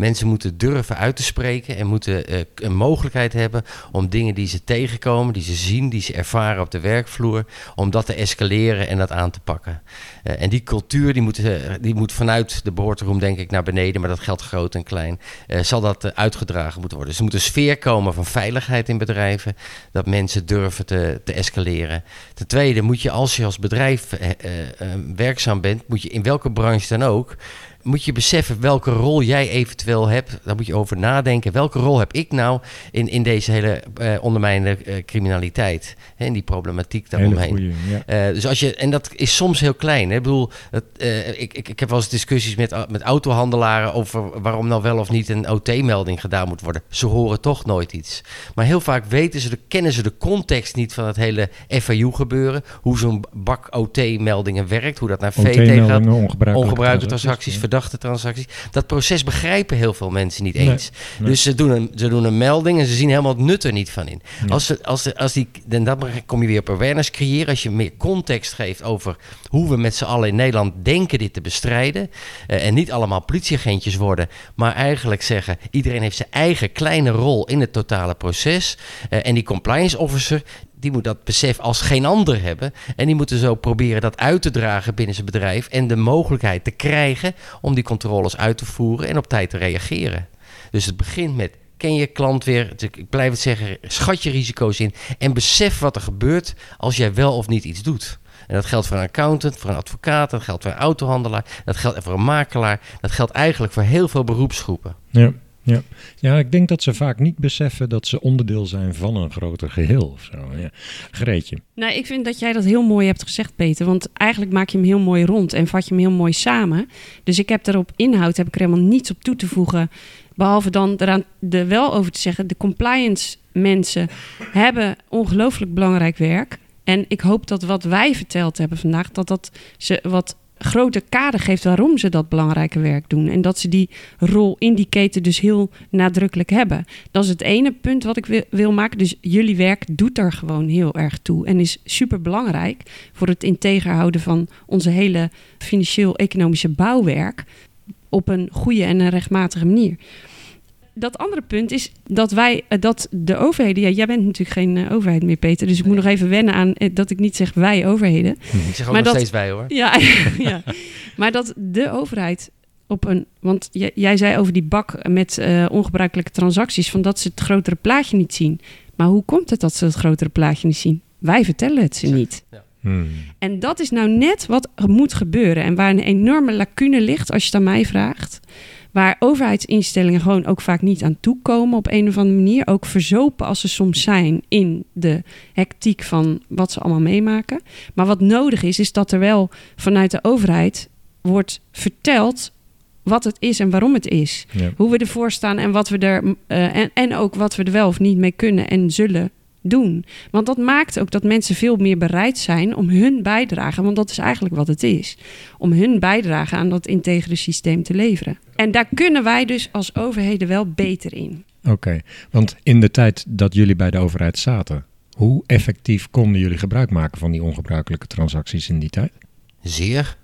Mensen moeten durven uit te spreken en moeten uh, een mogelijkheid hebben om dingen die ze tegenkomen, die ze zien, die ze ervaren op de werkvloer, om dat te escaleren en dat aan te pakken. Uh, en die cultuur die moet, uh, die moet vanuit de boardroom denk ik naar beneden, maar dat geldt groot en klein, zal dat uitgedragen moeten worden. Dus er moet een sfeer komen van veiligheid in bedrijven, dat mensen durven te, te escaleren. Ten tweede moet je als je als bedrijf werkzaam bent, moet je in welke branche dan ook, moet je beseffen welke rol jij eventueel hebt. Daar moet je over nadenken. Welke rol heb ik nou in, in deze hele uh, ondermijnende uh, criminaliteit? En die problematiek daaromheen. Goeie, ja. uh, dus als je, en dat is soms heel klein. Hè? Ik bedoel, dat, ik, ik, ik heb wel eens discussies met, met autohandelaren over waarom nou wel of niet een OT-melding gedaan moet worden. Ze horen toch nooit iets. Maar heel vaak weten ze, de, kennen ze de context niet van het hele FAU-gebeuren. Hoe zo'n bak OT-meldingen werkt, hoe dat naar VT gaat. Ongebruikte transacties, verdachte transacties. Dat proces begrijpen heel veel mensen niet eens. Dus ze doen, een, ze doen een melding en ze zien helemaal het nut er niet van in. Als, ze, als, de, als die, dan dat kom je weer op awareness creëren. Als je meer context geeft over hoe we met z'n allen in Nederland denken dit te bestrijden. Uh, en niet allemaal politieagentjes worden, maar eigenlijk zeggen: iedereen heeft zijn eigen kleine rol in het totale proces. Uh, en die compliance officer die moet dat besef als geen ander hebben. En die moeten zo proberen dat uit te dragen binnen zijn bedrijf. En de mogelijkheid te krijgen om die controles uit te voeren en op tijd te reageren. Dus het begint met ken je klant weer. Ik blijf het zeggen, schat je risico's in. En besef wat er gebeurt als jij wel of niet iets doet. En dat geldt voor een accountant, voor een advocaat, dat geldt voor een autohandelaar, dat geldt voor een makelaar. Dat geldt eigenlijk voor heel veel beroepsgroepen. Ja. Ja. ja, ik denk dat ze vaak niet beseffen dat ze onderdeel zijn van een groter geheel. Of zo. Ja. Greetje. Nou, ik vind dat jij dat heel mooi hebt gezegd, Peter. Want eigenlijk maak je hem heel mooi rond en vat je hem heel mooi samen. Dus ik heb er op inhoud heb ik er helemaal niets op toe te voegen. Behalve dan eraan er wel over te zeggen: de compliance mensen hebben ongelooflijk belangrijk werk. En ik hoop dat wat wij verteld hebben vandaag, dat dat ze wat grote kader geeft waarom ze dat belangrijke werk doen. En dat ze die rol in die keten dus heel nadrukkelijk hebben. Dat is het ene punt wat ik wil, maken. Dus jullie werk doet er gewoon heel erg toe. En is super belangrijk voor het integer houden van onze hele financieel-economische bouwwerk. Op een goede en een rechtmatige manier dat andere punt is dat wij, eh, dat de overheden, ja, jij bent natuurlijk geen eh, overheid meer, Peter, dus ik moet nog even wennen aan eh, dat ik niet zeg wij overheden. Ik zeg ook Maar nog dat- steeds bij hoor. Ja, ja, maar dat de overheid op een, want jij, jij zei over die bak met eh, ongebruikelijke transacties, van dat ze het grotere plaatje niet zien. Maar hoe komt het dat ze het grotere plaatje niet zien? Wij vertellen het ze niet. Hmm. En dat is nou net wat moet gebeuren. En waar een enorme lacune ligt, als je het aan mij vraagt. Waar overheidsinstellingen gewoon ook vaak niet aan toekomen op een of andere manier. Ook verzopen als ze soms zijn in de hectiek van wat ze allemaal meemaken. Maar wat nodig is, is dat er wel vanuit de overheid wordt verteld wat het is en waarom het is. Ja. Hoe we ervoor staan en wat we er. eh, en, en ook wat we er wel of niet mee kunnen en zullen doen. Want dat maakt ook dat mensen veel meer bereid zijn om hun bijdrage, want dat is eigenlijk wat het is, om hun bijdrage aan dat integere systeem te leveren. En daar kunnen wij dus als overheden wel beter in. Oké, want in de tijd dat jullie bij de overheid zaten, hoe effectief konden jullie gebruik maken van die ongebruikelijke transacties in die tijd? Zeer.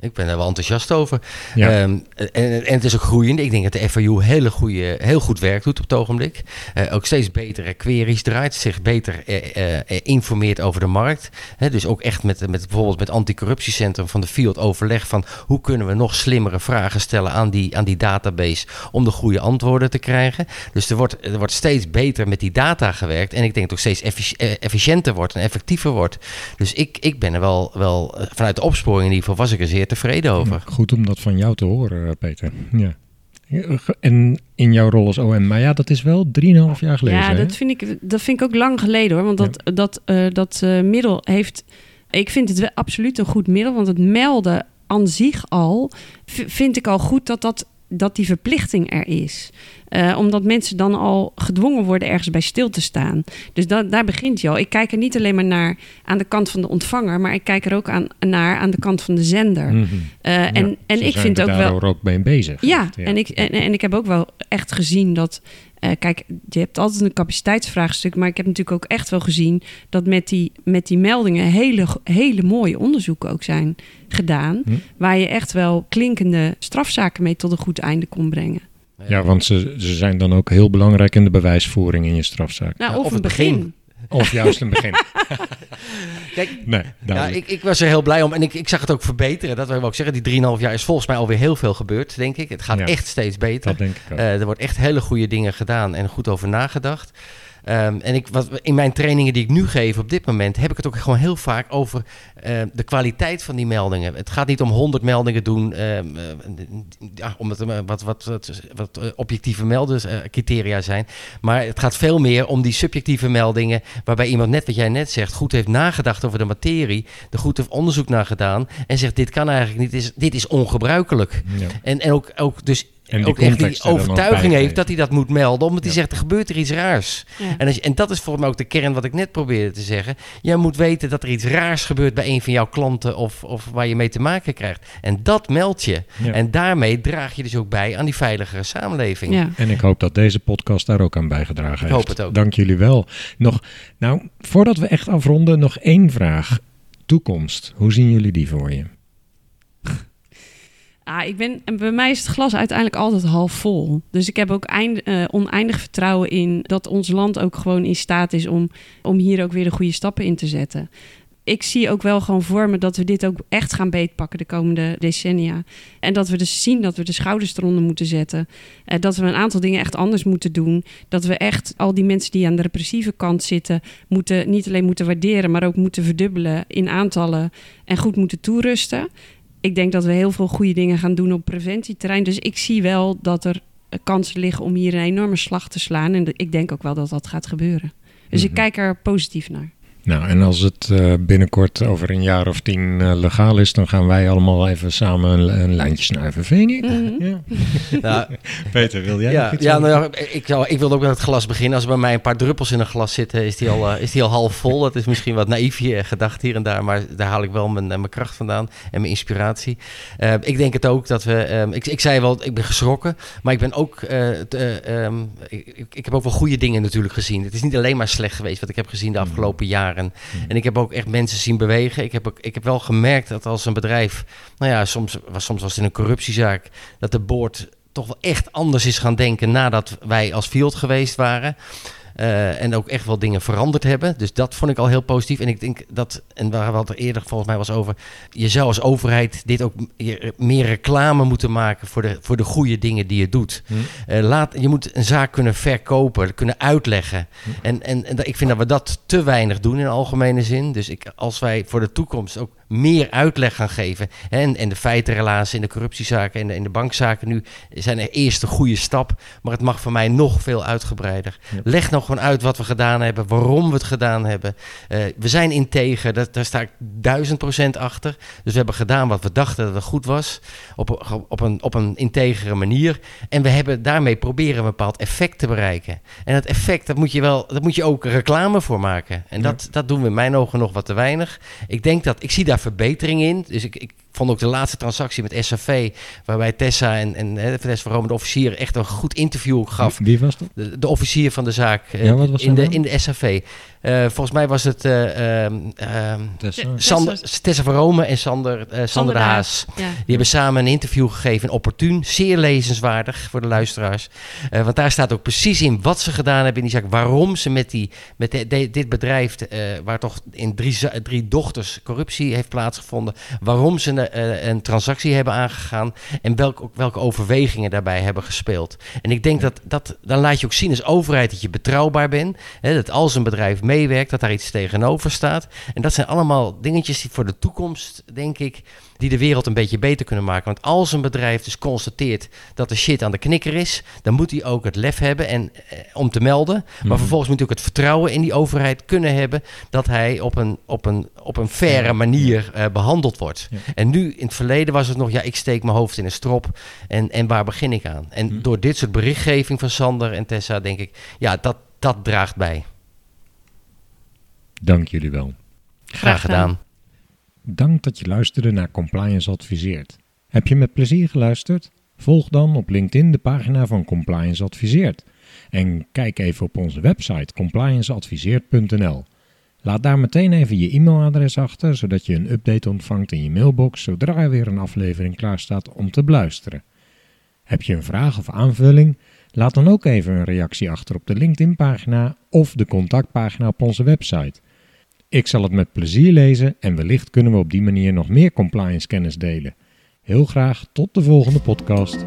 Ik ben daar wel enthousiast over. Ja. Ehm, en, en het is ook groeiend. Ik denk dat de FIU hele goede, heel goed werk doet op het ogenblik. Eh, ook steeds betere queries draait, zich beter eh, eh, informeert over de markt. Dus ook echt met, met bijvoorbeeld met anticorruptiecentrum van de Field overleg van hoe kunnen we nog slimmere vragen stellen aan die, aan die database om de goede antwoorden te krijgen. Dus er wordt, er wordt steeds beter met die data gewerkt. En ik denk dat het ook steeds effici- efficiënter wordt en effectiever wordt. Dus ik, ik ben er wel, wel vanuit de opsporing in ieder geval was ik er zeer tevreden over. Goed om dat van jou te horen, eh, Peter. Ja. En in jouw rol als OM, maar ja, dat is wel 3,5 jaar geleden. ja, hè? dat vind, ik, dat vind ik ook lang geleden hoor. Want dat, dat, eh, dat eh, middel heeft. Ik vind het wel absoluut een goed middel. Want het melden aan zich al. vind ik al goed dat, dat, dat die verplichting er is. Eh, omdat mensen dan al gedwongen worden ergens bij stil te staan. Dus dat, daar begint je al. Ik kijk er niet alleen maar naar aan de kant van de ontvanger. Maar ik kijk er ook aan, naar aan de kant van de zender. Mhm. Eh, Ja, en en ik vind ook wel. ook mee bezig. Ja, Echt, En, ik, en, en ik heb ook wel echt gezien dat. Eh, kijk, je hebt altijd een capaciteitsvraagstuk. Maar ik heb natuurlijk ook echt wel gezien dat met die, met die meldingen hele, hele mooie onderzoeken ook zijn gedaan. Hm. Waar je echt wel klinkende strafzaken mee tot een goed einde kon brengen. Ja, want ze, ze zijn dan ook heel belangrijk in de bewijsvoering in je strafzaak. Nou, Ja, of, het begin. begin. Of juist een begin. Kijk, Nee, Ja, ik, ik was er heel blij om. En ik, ik zag het ook verbeteren. Dat wil ik ook zeggen. Die 3,5 jaar is volgens mij alweer heel veel gebeurd, denk ik. Het gaat Ja. echt steeds beter. dat denk ik ook. Eh, er wordt echt hele goede dingen gedaan en goed over nagedacht. Ehm, en ik, wat, in mijn trainingen die ik nu geef op dit moment, heb ik het ook gewoon heel vaak over eh, de kwaliteit van die meldingen. Het gaat niet om 100 meldingen doen, ehm, eh, ja, omdat er wat, wat, wat, wat eh, objectieve melderscriteria zijn. Maar het gaat veel meer om die subjectieve meldingen, waarbij iemand, net wat jij net zegt, goed heeft nagedacht over de materie, er goed heeft onderzoek naar gedaan en zegt: dit kan eigenlijk niet, dit is, dit is ongebruikelijk. Ja. En, en ook, ook dus En die ook echt die er overtuiging heeft dat hij dat moet melden. Omdat hij zegt, er gebeurt er iets raars. Ja. En, als je, en dat is volgens mij ook de kern wat ik net probeerde te zeggen. Jij moet weten dat er iets raars gebeurt bij een van jouw klanten of, of waar je mee te maken krijgt. En dat meld je. Ja. En daarmee draag je dus ook bij aan die veiligere samenleving. Ja. En ik hoop dat deze podcast daar ook aan bijgedragen heeft. hoop het ook. Dank jullie wel. Nog, nou, voordat we echt afronden, nog één vraag. Toekomst. Hoe zien jullie die voor je? Ah, ik ben, en bij mij is het glas uiteindelijk altijd half vol. Dus ik heb ook eind, eh, oneindig vertrouwen in dat ons land ook gewoon in staat is om, om hier ook weer de goede stappen in te zetten. Ik zie ook wel gewoon voor me dat we dit ook echt gaan beetpakken de komende decennia. En dat we dus zien dat we de schouders eronder moeten zetten. Eh, dat we een aantal dingen echt anders moeten doen. Dat we echt al die mensen die aan de repressieve kant zitten, moeten, niet alleen moeten waarderen, maar ook moeten verdubbelen in aantallen en goed moeten toerusten ik denk dat we heel veel goede dingen gaan doen op preventieterrein. Dus ik zie wel dat er kansen liggen om hier een enorme slag te slaan. En ik denk ook wel dat dat gaat gebeuren. Dus ik Mhm. kijk er positief naar. Nou, en als het eh, binnenkort over een jaar of tien eh, legaal is, dan gaan wij allemaal even samen een, een lijntje snuiven. Vind je niet? Mhm. Ja. Nou, Peter, wil jij ja, nog iets ja, nou ja, ik, zou, ik wilde ook met het glas beginnen. Als er bij mij een paar druppels in een glas zitten, is die al, eh, is die al half vol. Dat is misschien wat naïef hier gedacht hier en daar, maar daar haal ik wel mijn, mijn kracht vandaan en mijn inspiratie. Eh, ik denk het ook dat we, ehm, ik, ik zei wel, ik ben geschrokken, maar ik ben ook, eh, t- eh, ehm, ik, ik- ik heb ook wel goede dingen natuurlijk gezien. Het is niet alleen maar slecht geweest wat ik heb gezien de afgelopen jaren. En ik heb ook echt mensen zien bewegen. Ik heb, ook, ik heb wel gemerkt dat als een bedrijf, nou ja, soms was, soms was het in een corruptiezaak, dat de boord toch wel echt anders is gaan denken nadat wij als field geweest waren. Eh, en ook echt wel dingen veranderd hebben. Dus dat vond ik al heel positief. En ik denk dat, en waar we het er eerder volgens mij was over, je zou als overheid dit ook meer reclame moeten maken voor de, voor de goede dingen die je doet. Hm. Uh, laat, je moet een zaak kunnen verkopen, kunnen uitleggen. Hm. En, en, en ik vind dat we dat te weinig doen in algemene zin. Dus ik, als wij voor de toekomst ook meer uitleg gaan geven. En, en de feitenrelatie in de corruptiezaken en de, in de bankzaken nu zijn er eerst een goede stap. Maar het mag voor mij nog veel uitgebreider. Leg nou gewoon uit wat we gedaan hebben, waarom we het gedaan hebben. Uh, we zijn integer, dat, daar sta ik duizend procent achter. Dus we hebben gedaan wat we dachten dat het goed was. Op, op, een, op een integere manier. En we hebben daarmee proberen een bepaald effect te bereiken. En dat effect, dat moet je, wel, dat moet je ook reclame voor maken. En dat, dat doen we in mijn ogen nog wat te weinig. Ik denk dat, ik zie daar verbetering in. Dus ik, ik vond ook de laatste transactie met SAV, waarbij Tessa en, en hè, Tessa van de officier, echt een goed interview gaf. Wie was dat? De, de officier van de zaak ja, wat was in, de, in de SAV. Uh, volgens mij was het uh, Tessa. Sander, Tessa van Rome en Sander, uh, Sander de Haas. Ja. Die hebben samen een interview gegeven, opportun, zeer lezenswaardig voor de luisteraars. want daar staat ook precies in wat ze gedaan hebben in die zaak, waarom ze met, die, met de, de, dit bedrijf, waar toch in drie, drie dochters corruptie heeft plaatsgevonden, waarom ze een, een transactie hebben aangegaan en welke, welke overwegingen daarbij hebben gespeeld. En ik denk dat, dat dan laat je ook zien als overheid dat je betrouwbaar bent, hè, dat als een bedrijf mee meewerkt, dat daar iets tegenover staat. En dat zijn allemaal dingetjes die voor de toekomst, denk ik, die de wereld een beetje beter kunnen maken. Want als een bedrijf dus constateert dat de shit aan de knikker is, dan moet hij ook het lef hebben en, eh, om te melden. Maar mhm. vervolgens moet hij ook het vertrouwen in die overheid kunnen hebben dat hij op een, op een, op een faire manier uh, behandeld wordt. En nu, in het verleden was het nog, ja, ik steek mijn hoofd in een strop en, en waar begin ik aan? En mhm. door dit soort berichtgeving van Sander en Tessa, denk ik, ja, dat, dat draagt bij. Dank jullie wel. Graag gedaan. Dank dat je luisterde naar Compliance Adviseert. Heb je met plezier geluisterd? Volg dan op LinkedIn de pagina van Compliance Adviseert. En kijk even op onze website complianceadviseert.nl. Laat daar meteen even je e-mailadres achter, zodat je een update ontvangt in je mailbox zodra er weer een aflevering klaar staat om te beluisteren. Heb je een vraag of aanvulling? Laat dan ook even een reactie achter op de LinkedIn-pagina of de contactpagina op onze website. Ik zal het met plezier lezen en wellicht kunnen we op die manier nog meer compliance kennis delen. Heel graag tot de volgende podcast.